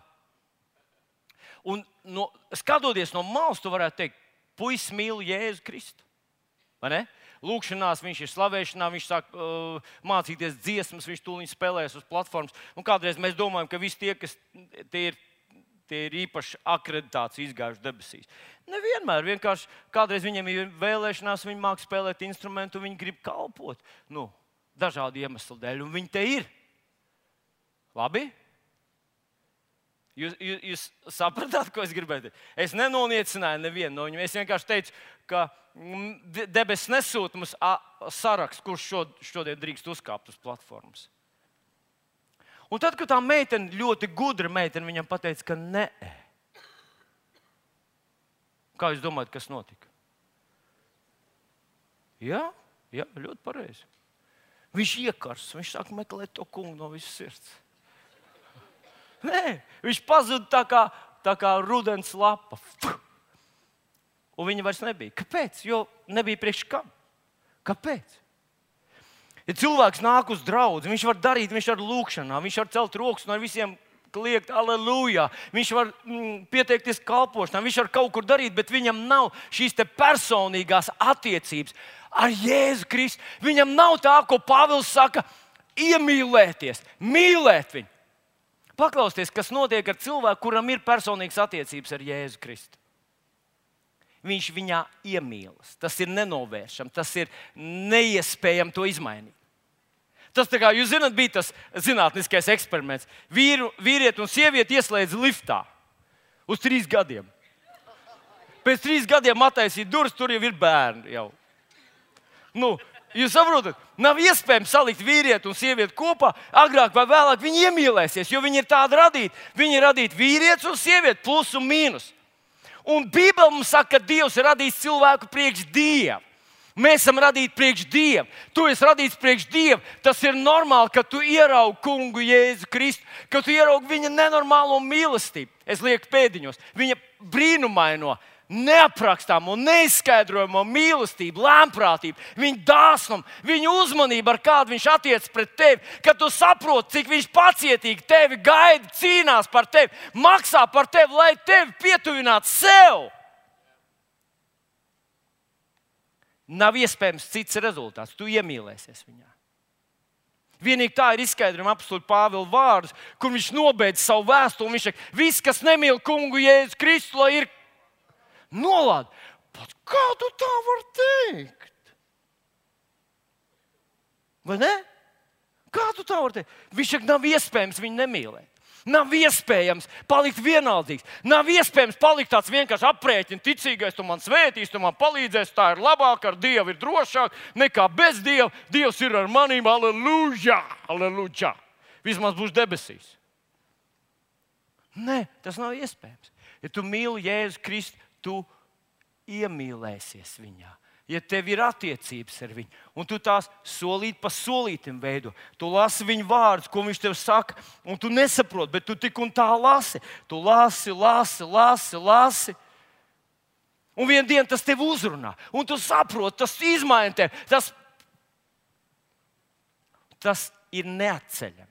Un no, skatoties no malas, tu varētu teikt, puisis mīl Jēzu Kristu. Lūkšanās viņš ir slavēšanā, viņš sāk uh, mācīties dziesmas, viņš tūlīt spēlēs uz platformas. Un kādreiz mēs domājam, ka visi tie, kas tie ir tie ir īpaši akreditācija izgājuši debesīs. Nevienmēr vienkārši kādreiz viņiem ir vēlēšanās, viņi mākslinieki spēlēt instrumentu, viņi grib kalpot. Nu, dažādu iemeslu dēļ, un viņi te ir. Labi? Jūs, jūs, jūs sapratāt, ko es gribēju teikt? Es nenoniecināju nevienu no viņiem. Es vienkārši teicu, ka mm, debesis nesūta mums sarakstu, kurš šodien drīkst uzkāpt uz platformas. Un tad, kad tā meitene, ļoti gudra meitene, viņam teica, ka nē, kā jūs domājat, kas notika? Jā, jā ļoti pareizi. Viņš iekars, viņš sāk meklēt to kungu no visas sirds. Nē, viņš pazuda tā kā, tā kā rudens lapa. Un viņa vairs nebija. Kāpēc? Jo nebija priekš kam. Kāpēc? Ja cilvēks nāk uz draugu, viņš var darīt, viņš var lūgšanā, viņš var celt rokas un ar visiem kliegt, aleluja. Viņš var mm, pieteikties kalpošanā, viņš var kaut kur darīt, bet viņam nav šīs personīgās attiecības ar Jēzu Kristu. Viņam nav tā, ko Pāvils saka, iemīlēties, mīlēt viņu. Paklausieties, kas notiek ar cilvēku, kuram ir personīgas attiecības ar Jēzu Kristu. Viņš viņā iemīlas. Tas ir nenovēršams, tas ir neiespējami to izmainīt. Tas, kā jūs zināt, bija tas zinātniskais eksperiments. Vīru, vīrieti un sievieti ieslēdz liftā uz trīs gadiem. Pēc trīs gadiem attaisīja durvis, tur jau ir bērni. Jau. Nu, jūs saprotat, nav iespējams salikt vīrieti un sievieti kopā. Agrāk vai vēlāk viņi iemīlēsies, jo viņi ir tādi radīti. Viņi ir radīti vīrietis un sieviete, plus un mīnus. Un Bībele mums saka, ka Dievs ir radījis cilvēku priekš Dievu. Mēs esam radīti priekš Dieva. Tu esi radīts priekš Dieva. Tas ir normāli, ka tu ieraugi kungu Jēzu Kristu, ka tu ieraugi viņa nenormālo mīlestību. Es lieku pēdiņos, viņa brīnumaino, neaprakstāmo, neizskaidrojamo mīlestību, lēmprātību, viņa dāsnumu, viņa uzmanību, ar kādu viņš attiecas pret tevi. Kad tu saproti, cik viņš pacietīgi tevi gaida, cīnās par tevi, maksā par tevi, lai tevi pietuvinātu sev. Nav iespējams cits rezultāts. Tu iemīlēsies viņā. Vienīgi tā ir izskaidrojama apstulta Pāvila vārdus, kur viņš nobeidz savu vēstuli. Viņš saka, viss, kas nemīl kungu Jēzus Kristu, lai ir nolādēts. Kā tu tā vari teikt? Vai ne? Kā tu tā vari teikt? Viņš saka, nav iespējams viņu nemīlēt. Nav iespējams palikt vienaldzīgs. Nav iespējams palikt tāds vienkārši aprēķins, ticīgais, tu man svētīs, tu man palīdzēsi. Tā ir labāk, ar Dievu ir drošāk nekā bez Dieva. Dievs ir ar maniem, aleluja! aleluja. Vismaz būs debesīs. Nē, tas nav iespējams. Ja tu mīli Jēzu Kristu, tu iemīlēsies viņā ja tev ir attiecības ar viņu, un tu tās solīt pa solītam veido, tu lasi viņa vārdus, ko viņš tev saka, un tu nesaproti, bet tu tik un tā lasi. Tu lasi, lasi, lasi, lasi. Un vienā dienā tas tev uzrunā, un tu saproti, tas izmaina tevi. Tas, tas ir neatceļami.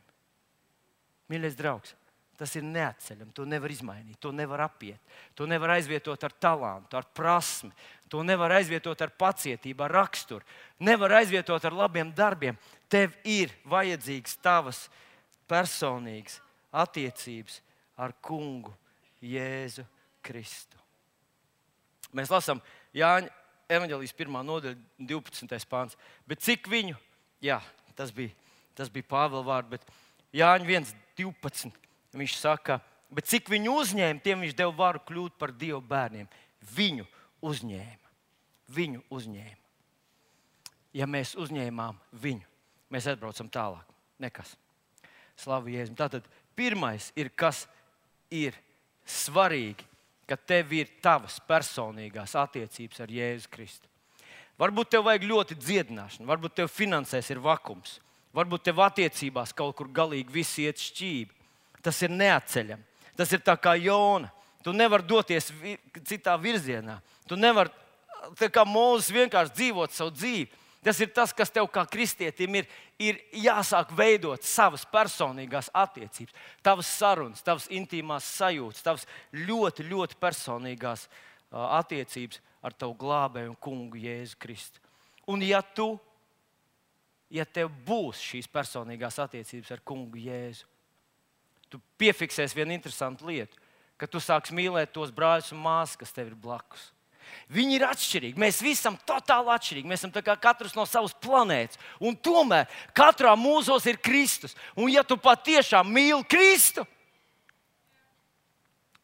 Mīļais draugs, tas ir neatceļami. To nevar izmainīt, to nevar apiet. To nevar aizvietot ar talantu, ar prasmi. To nevar aizvietot ar pacietību, ar raksturu. Nevar aizvietot ar labiem darbiem. Tev ir vajadzīgs tavas personīgas attiecības ar kungu Jēzu Kristu. Mēs lasām Jāņa evanģēlijas 1. nodaļa, 12. pāns. Bet cik viņu, jā, tas bija, tas bija Pāvila vārds, bet Jāņa 1, 12. Viņš saka, bet cik viņu uzņēma, tiem viņš deva varu kļūt par Dieva bērniem. Viņu uzņēma. Viņu uzņēma. Ja mēs uzņēmām viņu, mēs atbraucam tālāk. Nekas. Slavu Jēzum. Tātad pirmais ir, kas ir svarīgi, ka tev ir tavas personīgās attiecības ar Jēzu Kristu. Varbūt tev vajag ļoti dziedināšanu, varbūt tev finansēs ir vakums, varbūt tev attiecībās kaut kur galīgi viss iet šķīvi tas ir neatceļami. Tas ir tā kā Jona. Tu nevari doties citā virzienā. Tu nevari, kā mūzis, vienkārši dzīvot savu dzīvi. Tas ir tas, kas tev kā kristietim ir, ir jāsāk veidot savas personīgās attiecības, tavas sarunas, tavas intīmās sajūtas, tavas ļoti, ļoti personīgās attiecības ar tavu glābēju un kungu Jēzu Kristu. Un ja tu, ja tev būs šīs personīgās attiecības ar kungu Jēzu, tu piefiksēsi vienu interesantu lietu, ka tu sāksi mīlēt tos brāļus un māsas, kas tev ir blakus. Viņi ir atšķirīgi. Mēs visi esam totāli atšķirīgi. Mēs esam katrs no savas planētas. Un tomēr katrā mūzos ir Kristus. Un, ja tu patiešām mīli Kristu,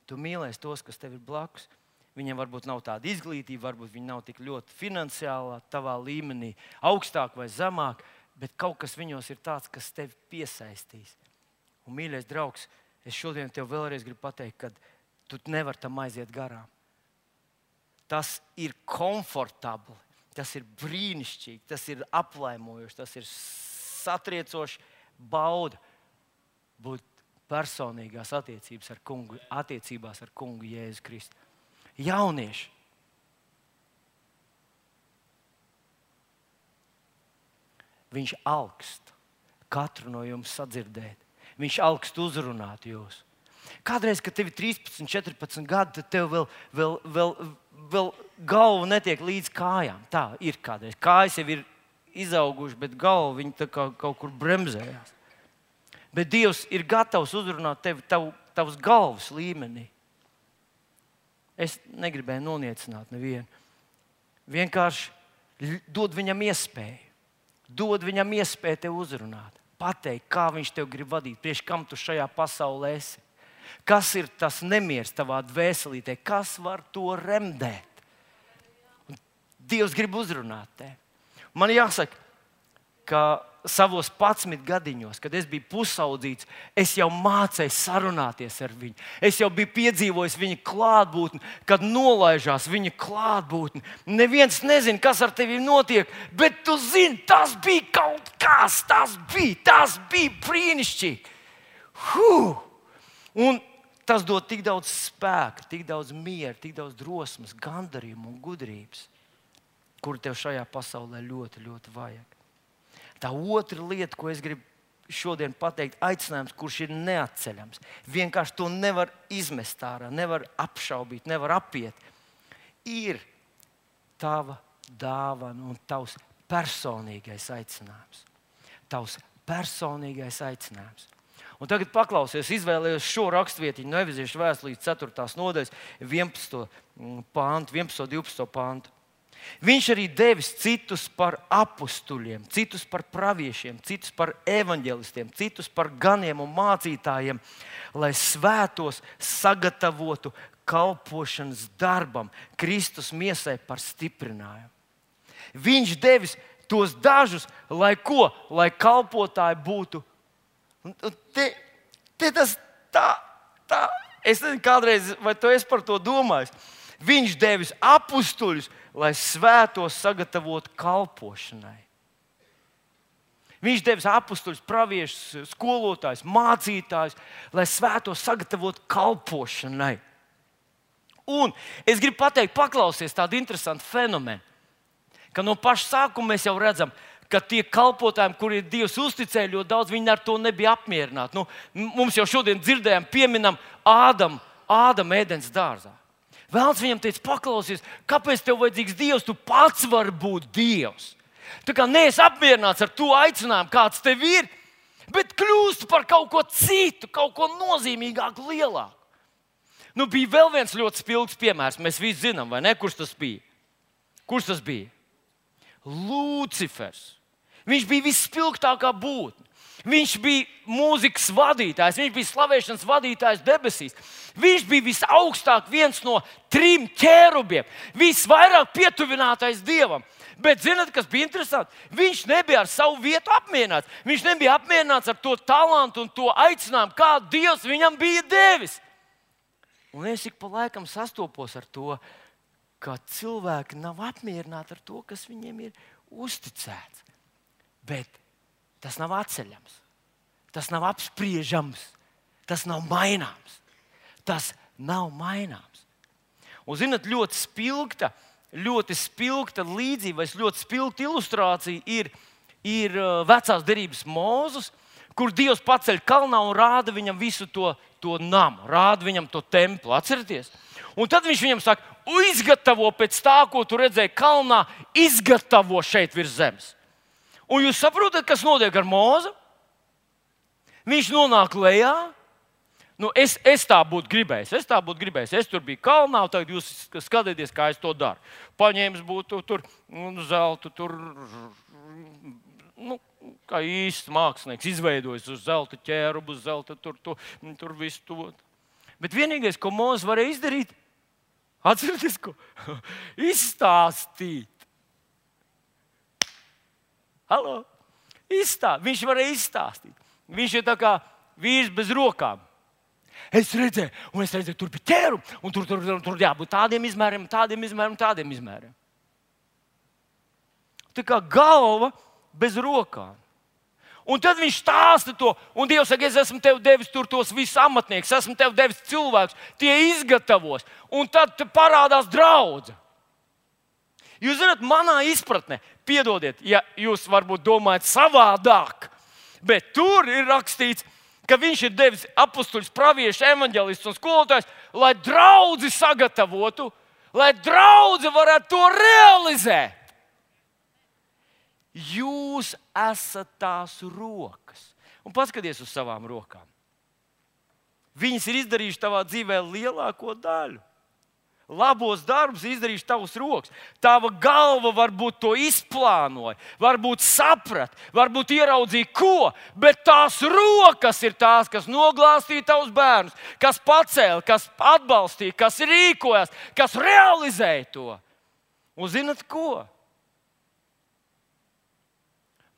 tu mīlēsi tos, kas tev ir blakus. Viņiem varbūt nav tāda izglītība, varbūt viņi nav tik ļoti finansiālā, tavā līmenī, augstāk vai zemāk, bet kaut kas viņos ir tāds, kas tevi piesaistīs. Un, mīļais draugs, es šodien tev vēlreiz gribu pateikt, ka tu nevari tam aiziet garām. Tas ir komfortabli, tas ir brīnišķīgi, tas ir aplaimojoši, tas ir satriecoši bauda būt personīgās attiecībās ar kungu, attiecībās ar kungu Jēzu Kristu. Jaunieši! Viņš augst katru no jums sadzirdēt. Viņš augst uzrunāt jūs. Kādreiz, kad tev ir 13, 14 gadi, tad tev vēl, vēl, vēl, vēl galva netiek līdz kājām. Tā ir kādreiz. Kājas jau ir izaugušas, bet galva kā, kaut kur bremzējās. Bet Dievs ir gatavs uzrunāt tevi tav, tavas galvas līmenī. Es negribēju noniecināt nevienu. Vienkārši dod viņam iespēju. dod viņam iespēju te uzrunāt, pateikt, kā viņš tev grib vadīt, priekš kam tu šajā pasaulē esi. Kas ir tas nemieris tavā dvēselītē, kas var to remdēt? Dievs grib uzrunāt te. Man jāsaka, ka savos 11 gadiņos, kad es biju pusaudzīts, es jau mācīju sarunāties ar viņu. Es jau biju piedzīvojis viņa klātbūtni, kad nolaižās viņa klātbūtni. Neviens nezina, kas ar tevi notiek, bet tu zini, tas bija kaut kas, tas bija, tas bija brīnišķīgi. Huh! Un tas dod tik daudz spēka, tik daudz miera, tik daudz drosmes, gandarījuma un gudrības, kur tev šajā pasaulē ļoti, ļoti vajag. Tā otra lieta, ko es gribu šodien pateikt, aicinājums, kurš ir neatceļams. Vienkārši to nevar izmest ārā, nevar apšaubīt, nevar apiet. Ir tava dāvana un tavs personīgais aicinājums. Tavs personīgais aicinājums. Un tagad paklausies, izvēlējos šo rakstvietiņu no Evizīšu vēstures 4. nodaļas, 11. pāntu, 11. un 12. pāntu. Viņš arī devis citus par apstuļiem, citus par praviešiem, citus par evanģēlistiem, citus par ganiem un mācītājiem, lai svētos sagatavotu kalpošanas darbam, Kristus miesai par stiprinājumu. Viņš devis tos dažus, lai ko? Lai kalpotāji būtu. Te, te tas tā, tā. Es nezinu, kādreiz, vai tu esi par to domājis. Viņš devis apstuļus, lai svētos sagatavotu kalpošanai. Viņš devis apstuļus, praviešus, skolotājus, mācītājus, lai svētos sagatavotu kalpošanai. Un es gribu pateikt, paklausieties tādu interesantu fenomenu, ka no paša sākuma mēs jau redzam, ka tie kalpotājiem, kuriem Dievs uzticēja ļoti daudz, viņi ar to nebija apmierināti. Nu, mums jau šodien dzirdējām, pieminam Ādamu, Ādam ēdienas dārzā. Vēlams viņam teica, paklausies, kāpēc tev vajadzīgs Dievs? Tu pats vari būt Dievs. Tā kā neesi apmierināts ar to aicinājumu, kāds tev ir, bet kļūst par kaut ko citu, kaut ko nozīmīgāku, lielāku. Nu, bija vēl viens ļoti spilgts piemērs. Mēs visi zinām, vai ne? Kurš tas bija? Kurš tas bija? Lucifers. Viņš bija visspilgtākā būtne. Viņš bija mūzikas vadītājs, viņš bija slavēšanas vadītājs debesīs. Viņš bija visaugstāk viens no trim ķērubiem, visvairāk pietuvinātais dievam. Bet zinot, kas bija interesanti? Viņš nebija ar savu vietu apmierināts. Viņš nebija apmierināts ar to talantu un to aicinājumu, kādu Dievs viņam bija devis. Un es ik pa laikam sastopos ar to, ka cilvēki nav apmierināti ar to, kas viņiem ir uzticēts. Bet Tas nav atceļams, tas nav apspriežams, tas nav maināms. Tas nav maināms. Un, zinot, ļoti spilgta, ļoti spilgta līdzība, ļoti spilgta ilustrācija ir, ir uh, vecās derības mūzus, kur Dievs paceļ kalnā un rāda viņam visu to, to namu, rāda viņam to templi. Atcerieties! Un tad viņš viņam saka, izgatavo pēc tā, ko tu redzēji kalnā, izgatavo šeit virs zemes. Un jūs saprotat, kas notiek ar mūzu? Viņš nonāk lejā. Nu, es, es tā būtu gribējis. Es tā būtu gribējis. Es tur biju kalnā, un tagad jūs skatieties, kā es to daru. Paņēmis būtu tur nu, zelta, tur, nu, kā īsts mākslinieks, izveidojis uz zelta ķērubu, uz zelta tur, tur, tur visu to. Bet vienīgais, ko Mozus varēja izdarīt, atcerieties, ko izstāstīt. Halo? Izstā, viņš varēja izstāstīt. Viņš ir kā vīrs bez rokām. Es redzēju, un es redzēju, tur bija ķērums, un tur, tur, tur, tur jābūt tādiem izmēriem, tādiem izmēriem, tādiem izmēriem. Tā kā galva bez rokām. Un tad viņš stāsta to, un Dievs saka, es esmu tev devis tur tos visus amatniekus, esmu tev devis cilvēkus, tie izgatavos, un tad parādās draudzene. Jūs zināt, manā izpratnē, piedodiet, ja jūs varbūt domājat savādāk, bet tur ir rakstīts, ka viņš ir devis apstuļus, praviešu, evanģēlistus un skolotājus, lai draugi sagatavotu, lai draugi varētu to realizēt. Jūs esat tās rokas. Un paskatieties uz savām rokām. Viņas ir izdarījušas tavā dzīvē lielāko daļu. Labos darbus izdarījuši tavs rokas. Tava galva varbūt to izplānoja, varbūt saprata, varbūt ieraudzīja ko, bet tās rokas ir tās, kas noglāstīja tavus bērnus, kas pacēla, kas atbalstīja, kas rīkojās, kas realizēja to. Un zinat ko?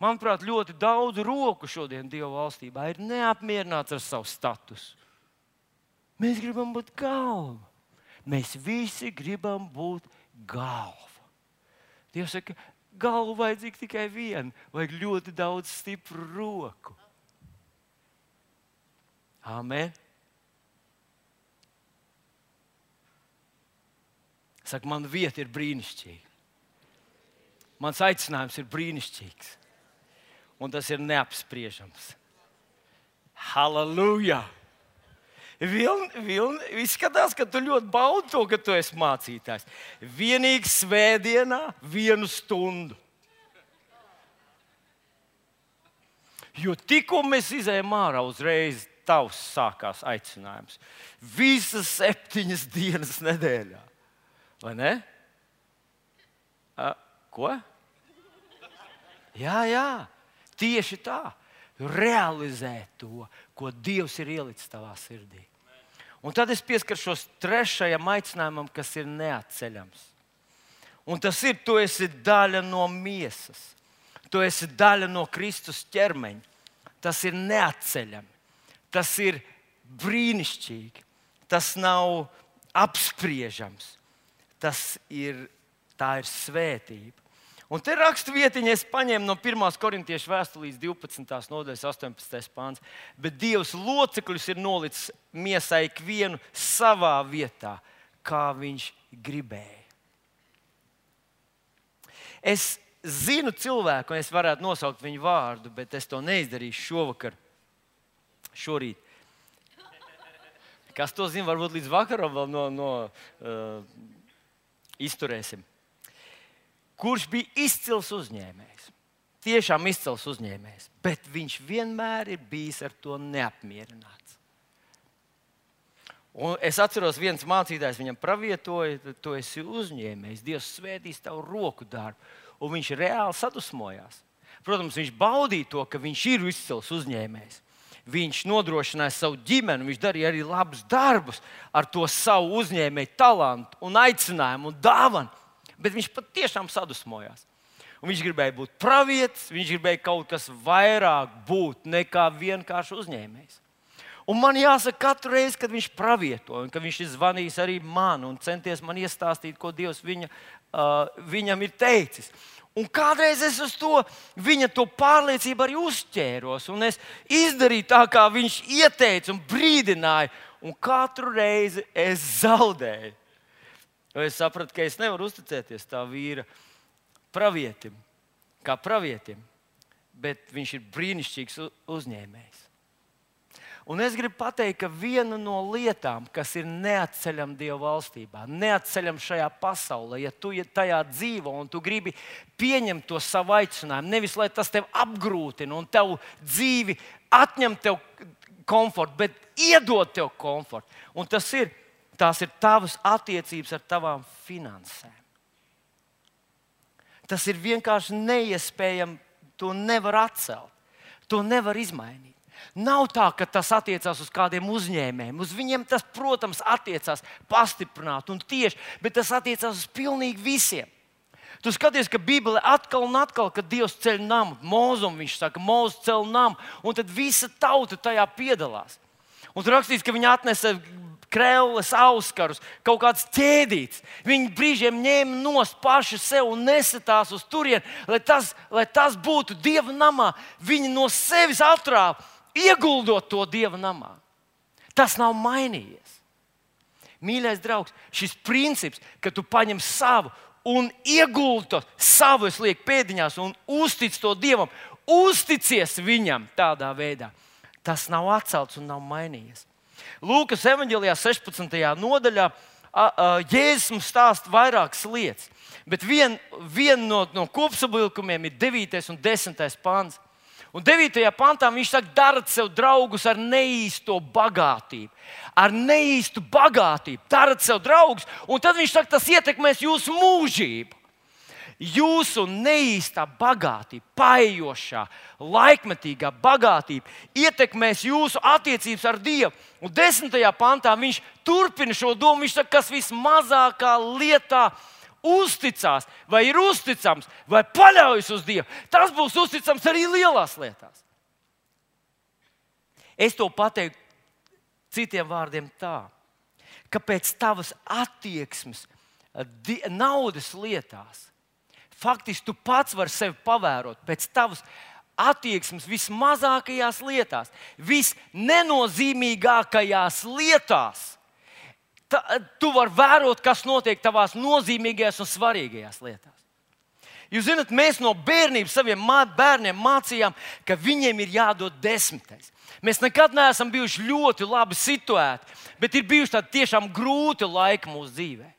Manuprāt, ļoti daudz roku šodien Dieva valstībā ir neapmierināts ar savu statusu. Mēs gribam būt galva. Mēs visi gribam būt galva. Dievs saka, galva vajadzīga tikai viena, vajag ļoti daudz stipru roku. Amen. Saka, man vieta ir brīnišķīga. Mans aicinājums ir brīnišķīgs. Un tas ir neapspriežams. Halleluja! Vilni, vilni, izskatās, ka tu ļoti baudi to, ka tu esi mācītājs. Vienīgi svētdienā, vienu stundu. Jo tikko mēs izējām ārā, uzreiz tavs sākās aicinājums. Visas septiņas dienas nedēļā. Vai ne? A, ko? Jā, jā, tieši tā. Realizēt to, ko Dievs ir ielicis tavā sirdī. Un tad es pieskaršos trešajam aicinājumam, kas ir neatceļams. Un tas ir, tu esi daļa no miesas, tu esi daļa no Kristus ķermeņa. Tas ir neatceļami, tas ir brīnišķīgi, tas nav apspriežams, tas ir, ir svētība. Un te rakstu vietiņā es paņēmu no 1. korintiešu vēstulīs 12. nodaļas 18. pāns. Bet Dievs locekļus ir nolicis miesai ikvienu savā vietā, kā viņš gribēja. Es zinu cilvēku, un es varētu nosaukt viņu vārdu, bet es to neizdarīšu šovakar, šorīt. Kas to zina, varbūt līdz vakaram vēl no, no, uh, izturēsim kurš bija izcils uzņēmējs. Tiešām izcils uzņēmējs, bet viņš vienmēr ir bijis ar to neapmierināts. Un es atceros, viens mācītājs viņam pravietoja, tu esi uzņēmējs, Dievs svētīs tavu roku darbu, un viņš reāli sadusmojās. Protams, viņš baudīja to, ka viņš ir izcils uzņēmējs. Viņš nodrošināja savu ģimeni, viņš darīja arī labus darbus ar to savu uzņēmēju talantu, un aicinājumu un dāvanu bet viņš patiešām sadusmojās. Un viņš gribēja būt pravietis, viņš gribēja kaut kas vairāk būt nekā vienkārši uzņēmējs. Un man jāsaka, katru reizi, kad viņš pravietoja, kad viņš ir zvanījis arī man un centies man iestāstīt, ko Dievs viņa, uh, viņam ir teicis. Un kādreiz es uz to viņa to pārliecību arī uzķēros, un es izdarīju tā, kā viņš ieteica un brīdināja, un katru reizi es zaudēju. Jo es sapratu, ka es nevaru uzticēties tā vīra pravietim, kā pravietim, bet viņš ir brīnišķīgs uzņēmējs. Un es gribu pateikt, ka viena no lietām, kas ir neatceļama Dieva valstībā, neatceļama šajā pasaulē, ja tu tajā dzīvo un tu gribi pieņemt to savu aicinājumu, nevis lai tas tev apgrūtina un tev dzīvi atņem tev komfortu, bet iedod tev komfortu. Un tas ir tās ir tavas attiecības ar tavām finansēm. Tas ir vienkārši neiespējami. To nevar atcelt, to nevar izmainīt. Nav tā, ka tas attiecās uz kādiem uzņēmējiem. Uz viņiem tas, protams, attiecās pastiprināt un tieši, bet tas attiecās uz pilnīgi visiem. Tu skaties, ka Bībelē atkal un atkal, kad Dievs ceļ namu, mūzum, viņš saka, mūzum ceļ namu, un tad visa tauta tajā piedalās. Un tur rakstīts, ka viņi atnesa krēslas, auskarus, kaut kāds ķēdīts. Viņi brīžiem ņēma nost paši sev un nesatās uz turieni, lai tas, lai tas būtu dieva namā. Viņi no sevis atrāva, ieguldot to dieva namā. Tas nav mainījies. Mīļais draugs, šis princips, ka tu paņem savu un ieguldi to savu, es lieku pēdiņās un uztic to dievam, uzticies viņam tādā veidā. Tas nav atcelts un nav mainījies. Lūkas evanģēlijā 16. nodaļā Jēzus mums stāsta vairākas lietas. Bet viena vien no, no kopsavilkumiem ir 9. un 10. pāns. Un 9. pantā viņš saka, dariet sev draugus ar neīsto bagātību. Ar neīstu bagātību. Dariet sev draugus, un tad viņš saka, tas ietekmēs jūsu mūžību. Jūsu neīstā bagātība, paejošā, laikmetīgā bagātība ietekmēs jūsu attiecības ar Dievu. Un desmitajā pantā viņš turpina šo domu. Viņš saka, kas vismazākā lietā uzticās, vai ir uzticams, vai paļaujas uz Dievu, tas būs uzticams arī lielās lietās. Es to pateiktu citiem vārdiem tā, ka pēc tavas attieksmes naudas lietās, faktiski tu pats vari sevi pavērot pēc tavas attieksmes vismazākajās lietās, visnenozīmīgākajās lietās ta, tu vari vērot, kas notiek tavās nozīmīgajās un svarīgajās lietās. Jūs zināt, mēs no bērnības saviem bērniem mācījām, ka viņiem ir jādod desmitais. Mēs nekad neesam bijuši ļoti labi situēti, bet ir bijuši tādi tiešām grūti laiki mūsu dzīvēm.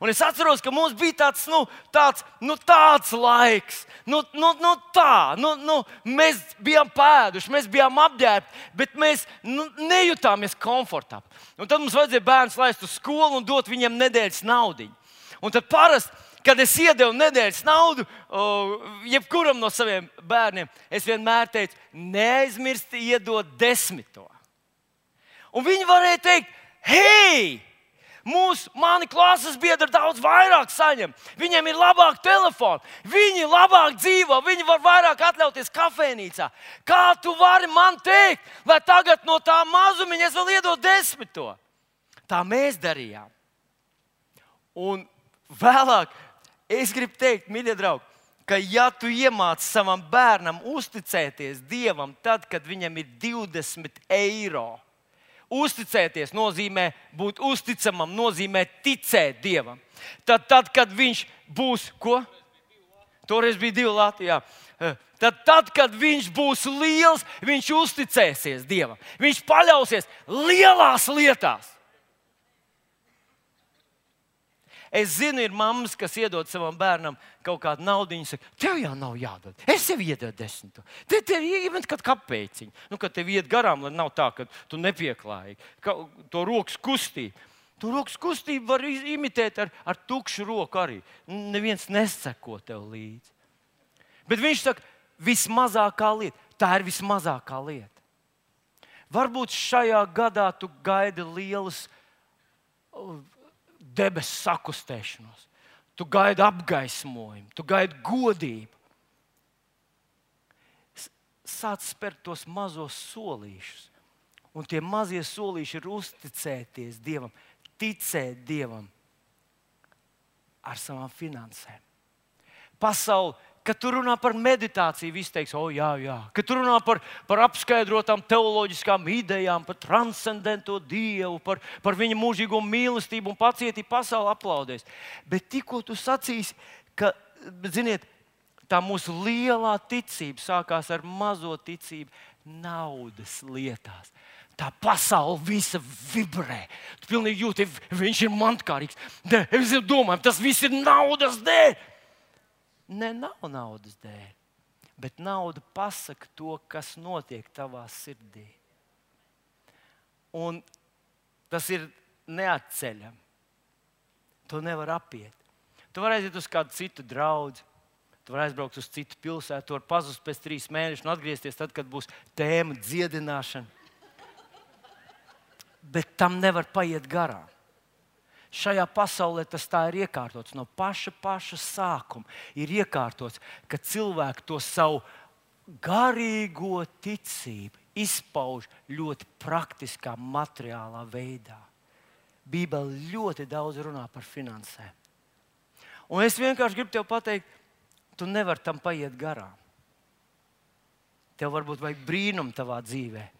Un es atceros, ka mums bija tāds, nu, tāds, nu, tāds laiks, nu, nu, nu tā, nu, nu, mēs bijām pēduši, mēs bijām apģērbti, bet mēs nu, nejutāmies komfortabli. Un tad mums vajadzēja bērnus laist uz skolu un dot viņiem nedēļas naudu. Un tad parasti, kad es iedevu nedēļas naudu, jebkuram no saviem bērniem, es vienmēr teicu, neaizmirsti iedot desmito. Un viņi varēja teikt, hei! Mūsu mani klases biedri daudz vairāk saņem. Viņiem ir labāk telefoni, viņi labāk dzīvo, viņi var vairāk atļauties kafejnīcā. Kā tu vari man teikt, lai tagad no tā mazumiņa es vēl iedodu desmito? Tā mēs darījām. Un vēlāk es gribu teikt, mīļie draugi, ka ja tu iemāci savam bērnam uzticēties Dievam, tad, kad viņam ir 20 eiro, Uzticēties nozīmē būt uzticamam, nozīmē ticēt Dievam. Tad, tad kad viņš būs, ko? Toreiz bija divi Latvijā. Eh, tad, tad, kad viņš būs liels, viņš uzticēsies Dievam. Viņš paļausies lielās lietās. Es zinu, ir mammas, kas iedod savam bērnam kaut kādu naudu. Viņa saka, tev jau nav jādod. Es tev iedodu desmit. Te tev ir iemet kādu kapeiciņu. Nu, kad tev iet garām, lai nav tā, ka tu nepieklāji ka, to rokas kustību. Tu rokas kustību var imitēt ar, ar tukšu roku arī. Neviens neseko tev līdzi. Bet viņš saka, vismazākā lieta. Tā ir vismazākā lieta. Varbūt šajā gadā tu gaidi lielas debesu sakustēšanos, tu gaidi apgaismojumu, tu gaidi godību. Sāc spērt tos mazos solīšus, un tie mazie solīši ir uzticēties Dievam, ticēt Dievam ar savām finansēm. Pasaule Kad tu runā par meditāciju, viss teiks, o, oh, jā, jā. Kad tu runā par, par apskaidrotām teoloģiskām idejām, par transcendento dievu, par, par viņa mūžīgo mīlestību un pacietību, pasaule aplaudēs. Bet tikko tu sacīsi, ka, ziniet, tā mūsu lielā ticība sākās ar mazo ticību naudas lietās. Tā pasaule visa vibrē. Tu pilnīgi jūti, viņš ir mantkārīgs. Es domāju, tas viss ir naudas dēļ. Ne nav naudas dēļ, bet nauda pasaka to, kas notiek tavā sirdī. Un tas ir neatceļami. To nevar apiet. Tu vari aiziet uz kādu citu draugu, tu vari aizbraukt uz citu pilsētu, tu vari pazust pēc trīs mēnešiem un atgriezties tad, kad būs tēma dziedināšana. Bet tam nevar paiet garām. Šajā pasaulē tas tā ir iekārtots no paša, paša sākuma. Ir iekārtots, ka cilvēki to savu garīgo ticību izpauž ļoti praktiskā, materiālā veidā. Bībele ļoti daudz runā par finansēm. Un es vienkārši gribu te pateikt, tu nevari tam paiet garām. Tev varbūt vajag brīnumu tavā dzīvēm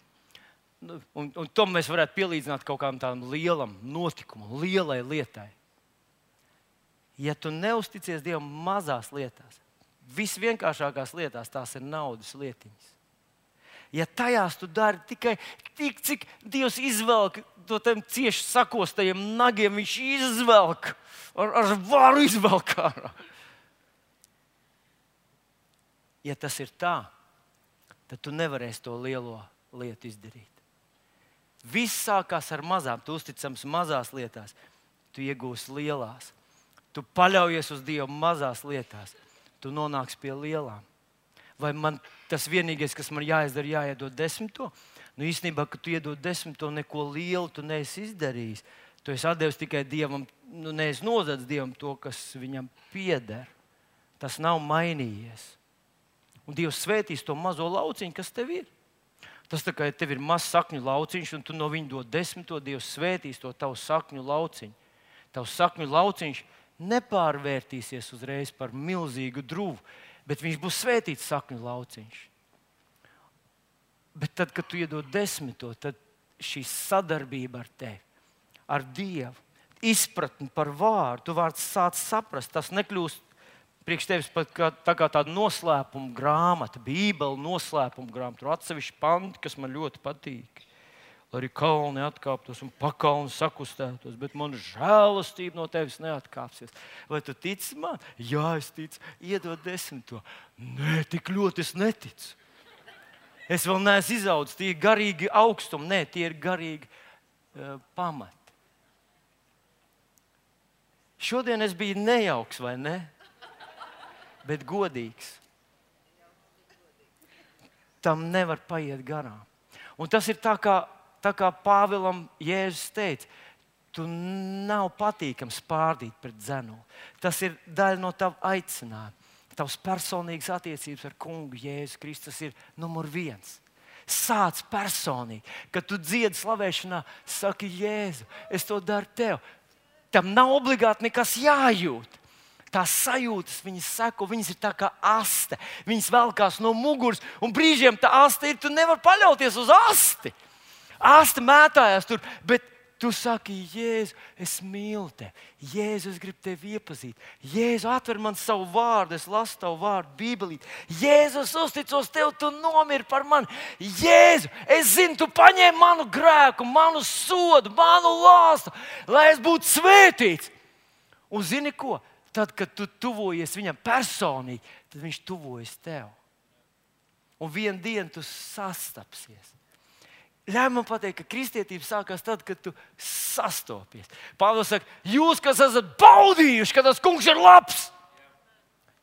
un, un to mēs varētu pielīdzināt kaut kādam tādam lielam notikumam, lielai lietai. Ja tu neusticies Dievam mazās lietās, visvienkāršākās lietās, tās ir naudas lietiņas. Ja tajās tu dari tikai tik, cik Dievs izvelk to cieši sakostajiem nagiem, viņš izvelk ar, ar varu izvelk ārā. Ja tas ir tā, tad tu nevarēsi to lielo lietu izdarīt. Viss sākās ar mazām, tu uzticams mazās lietās, tu iegūsi lielās. Tu paļaujies uz Dievu mazās lietās, tu nonāksi pie lielām. Vai man tas vienīgais, kas man jāizdara, jāiedod desmito? Nu, īstenībā, kad tu iedod desmito, neko lielu tu neesi izdarījis. Tu esi devis tikai Dievam, nu, neesi nozadzis Dievam to, kas viņam pieder. Tas nav mainījies. Un Dievs svētīs to mazo lauciņu, kas tev ir. Tas tā kā ja tev ir mazs sakņu lauciņš, un tu no viņa dod desmito, Dievs svētīs to tavu sakņu lauciņu. Tavs sakņu lauciņš nepārvērtīsies uzreiz par milzīgu drūmu, bet viņš būs svētīts sakņu lauciņš. Bet tad, kad tu iedod desmito, tad šī sadarbība ar tevi, ar Dievu, izpratni par vārdu, tu vārds sāc saprast, tas nekļūst priekš tevis pat kā, tā kā tāda noslēpuma grāmata, Bībele, noslēpuma grāmata, tur atsevišķi panti, kas man ļoti patīk. Lai arī kalni atkāptos un pakalni sakustētos, bet man žēlastība no tevis neatkāpsies. Vai tu tici man? Jā, es ticu, iedod desmito. Nē, tik ļoti es neticu. Es vēl neesmu izaudzis, tie ir garīgi augstumi, nē, tie ir garīgi uh, pamati. Šodien es biju nejauks, vai ne? Bet godīgs. Tam nevar paiet garām. Un tas ir tā kā, tā kā Pāvilam Jēzus teica. Tu nav patīkams pārdīt pret dzenu. Tas ir daļa no tava aicinājuma. Tavs personīgas attiecības ar kungu Jēzu Kristus ir numur viens. Sāc personīgi, kad tu dziedi slavēšanā, saki, Jēzu, es to daru tev. Tam nav obligāti nekas jājūt tās sajūtas, viņas seko, viņas ir tā kā aste. Viņas velkās no muguras, un brīžiem tā aste ir. Tu nevari paļauties uz asti. Aste mētājās tur, bet tu saki, Jēzu, es mīlu tevi. Jēzu, es gribu tevi iepazīt. Jēzu, atver man savu vārdu, es lasu tavu vārdu, Bībelī. Jēzu, es uzticos tev, tu nomiri par mani. Jēzu, es zinu, tu paņēmi manu grēku, manu sodu, manu lāstu, lai es būtu svētīts. Un zini ko? Tad, kad tu tuvojies viņam personīgi, tad viņš tuvojas tev. Un vienā dienā tu sastapsies. Ļauj man pateikt, ka kristietība sākās tad, kad tu sastopies. Pāvils saka, jūs, kas esat baudījuši, ka tas kungs ir labs,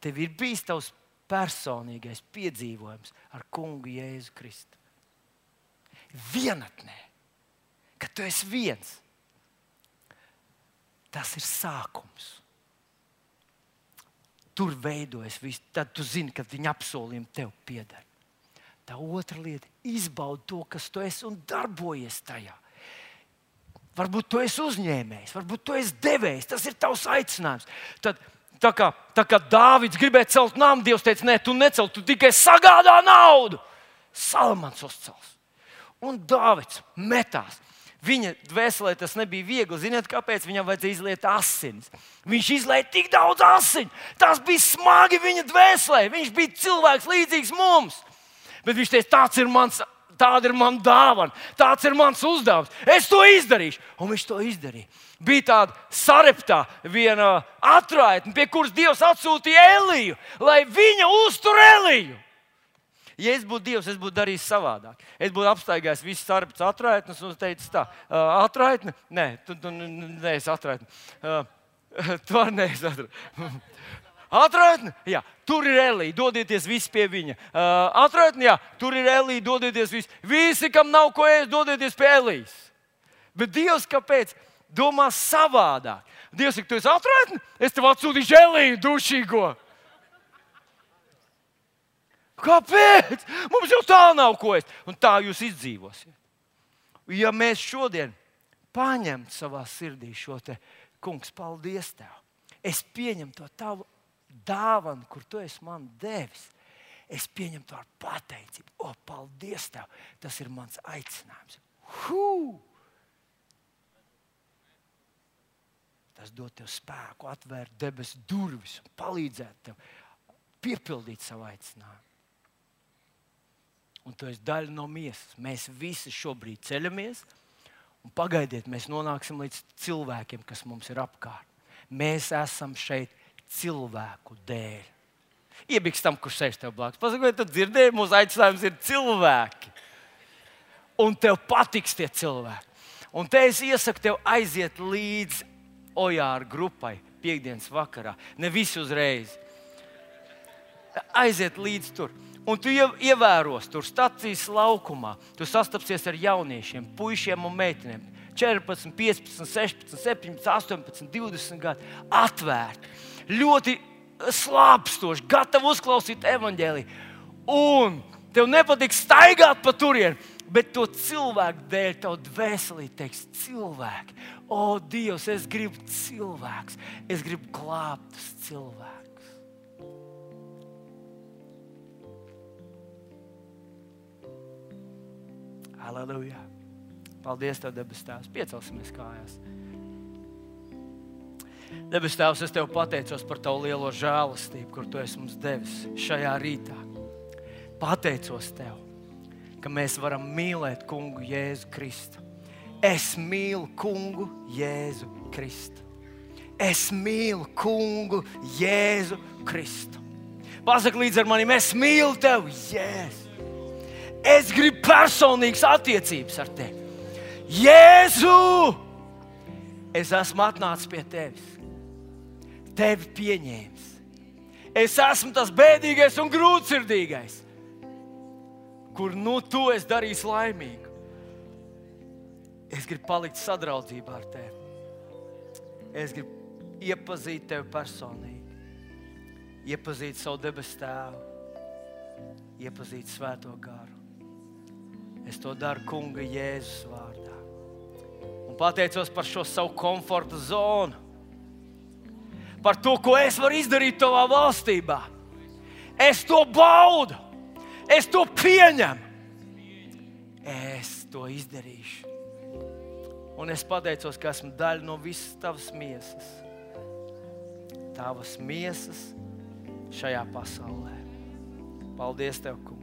tev ir bijis tavs personīgais piedzīvojums ar kungu Jēzu Kristu. Vienatnē, kad tu esi viens, tas ir sākums tur veidojas viss. Tad tu zini, ka viņa apsolījumi tev pieder. Tā otra lieta - izbaudi to, kas tu esi un darbojies tajā. Varbūt tu esi uzņēmējs, varbūt tu esi devējs, tas ir tavs aicinājums. Tad, tā kā, tā kā Dārvids gribēja celt namu, Dievs teica, nē, tu necel, tu tikai sagādā naudu. Salamans uzcels. Un Dārvids metās. Viņa dvēselē tas nebija viegli. Ziniet, kāpēc viņam vajadzēja izliet asinis? Viņš izlaiž tik daudz asiņu. Tas bija smagi viņa dvēselē. Viņš bija cilvēks līdzīgs mums. Bet viņš teica, tāds ir mans. Tāda ir mana dāvana, tāds ir mans uzdevums. Es to izdarīšu. Un viņš to izdarīja. Bija tāda sareptā, viena atraitne, pie kuras Dievs atsūtīja Eliju, lai viņa uztur Eliju. Ja es būtu Dievs, es būtu darījis savādāk. Es būtu apstaigājis visas starpus atraitnes un teicis, tā, uh, atraitne, nē, tu, tu neesi atraitne. Uh, tu arī neesi atraitne. Atraitne, jā, tur ir Elīja, dodieties visi pie viņa. Uh, atraitne, jā, tur ir Elīja, dodieties visi. Visi, kam nav ko ēst, dodieties pie Elījas. Bet Dievs kāpēc? Domā savādāk. Dievs, ja tu esi atraitne, es tev atsūtīšu Elīju dušīgo. Kāpēc? Mums jau tā nav ko ēst. Un tā jūs izdzīvosiet. Ja mēs šodien paņemam savā sirdī šo te, kungs, paldies tev. Es pieņemu to tavu dāvanu, kur tu esi man devis. Es pieņemu to ar pateicību. O, paldies tev! Tas ir mans aicinājums. Hū! Tas dod tev spēku, atvērt debesu durvis un palīdzēt tev piepildīt savu aicinājumu un tu esi daļa no miesas. Mēs visi šobrīd ceļamies, un pagaidiet, mēs nonāksim līdz cilvēkiem, kas mums ir apkārt. Mēs esam šeit cilvēku dēļ. Iebiks tam, kurš sēž tev blakus. Pasakiet, tu dzirdēji, mūsu aicinājums ir cilvēki. Un tev patiks tie cilvēki. Un te es iesaku tev aiziet līdzi Ojāra grupai piekdienas vakarā. Ne visi uzreiz. Aiziet līdzi tur. Un tu ievēros tur stācijas laukumā. Tu sastapsies ar jauniešiem, puišiem un meitenēm. 14, 15, 16, 17, 18, 20 gadi. Atvērti. Ļoti slāpstoši, gatavi uzklausīt evaņģēliju. Un tev nepatiks staigāt pa turieni, bet to cilvēku dēļ tev dvēselī teiks, cilvēki, o Dievs, es gribu cilvēks, es gribu glābt cilvēku. Aleluja! Paldies, Tev, debes Tēvs! Piecelsimies kājās! Debes Tēvs, es Tev pateicos par Tavu lielo žēlastību, kur Tu esi mums devis šajā rītā. Pateicos Tev, ka mēs varam mīlēt Kungu Jēzu Kristu. Es mīlu Kungu Jēzu Kristu. Es mīlu Kungu Jēzu Kristu. Pasaki līdzi ar maniem, es mīlu Tevi, Jēzu. Es gribu personīgas attiecības ar Tevi. Jēzu! Es esmu atnācis pie Tevis tevi pieņēmis. Es esmu tas bēdīgais un grūtsirdīgais, kur nu tu esi darījis laimīgu. Es gribu palikt sadraudzībā ar tevi. Es gribu iepazīt tevi personīgi, iepazīt savu debesu tēvu, iepazīt svēto garu. Es to daru Kunga Jēzus vārdā. Un pateicos par šo savu komforta zonu par to, ko es varu izdarīt tavā valstībā. Es to baudu, es to pieņemu. Es to izdarīšu. Un es pateicos, ka esmu daļa no visas tavas miesas. Tavas miesas šajā pasaulē. Paldies, Tev, Kungs!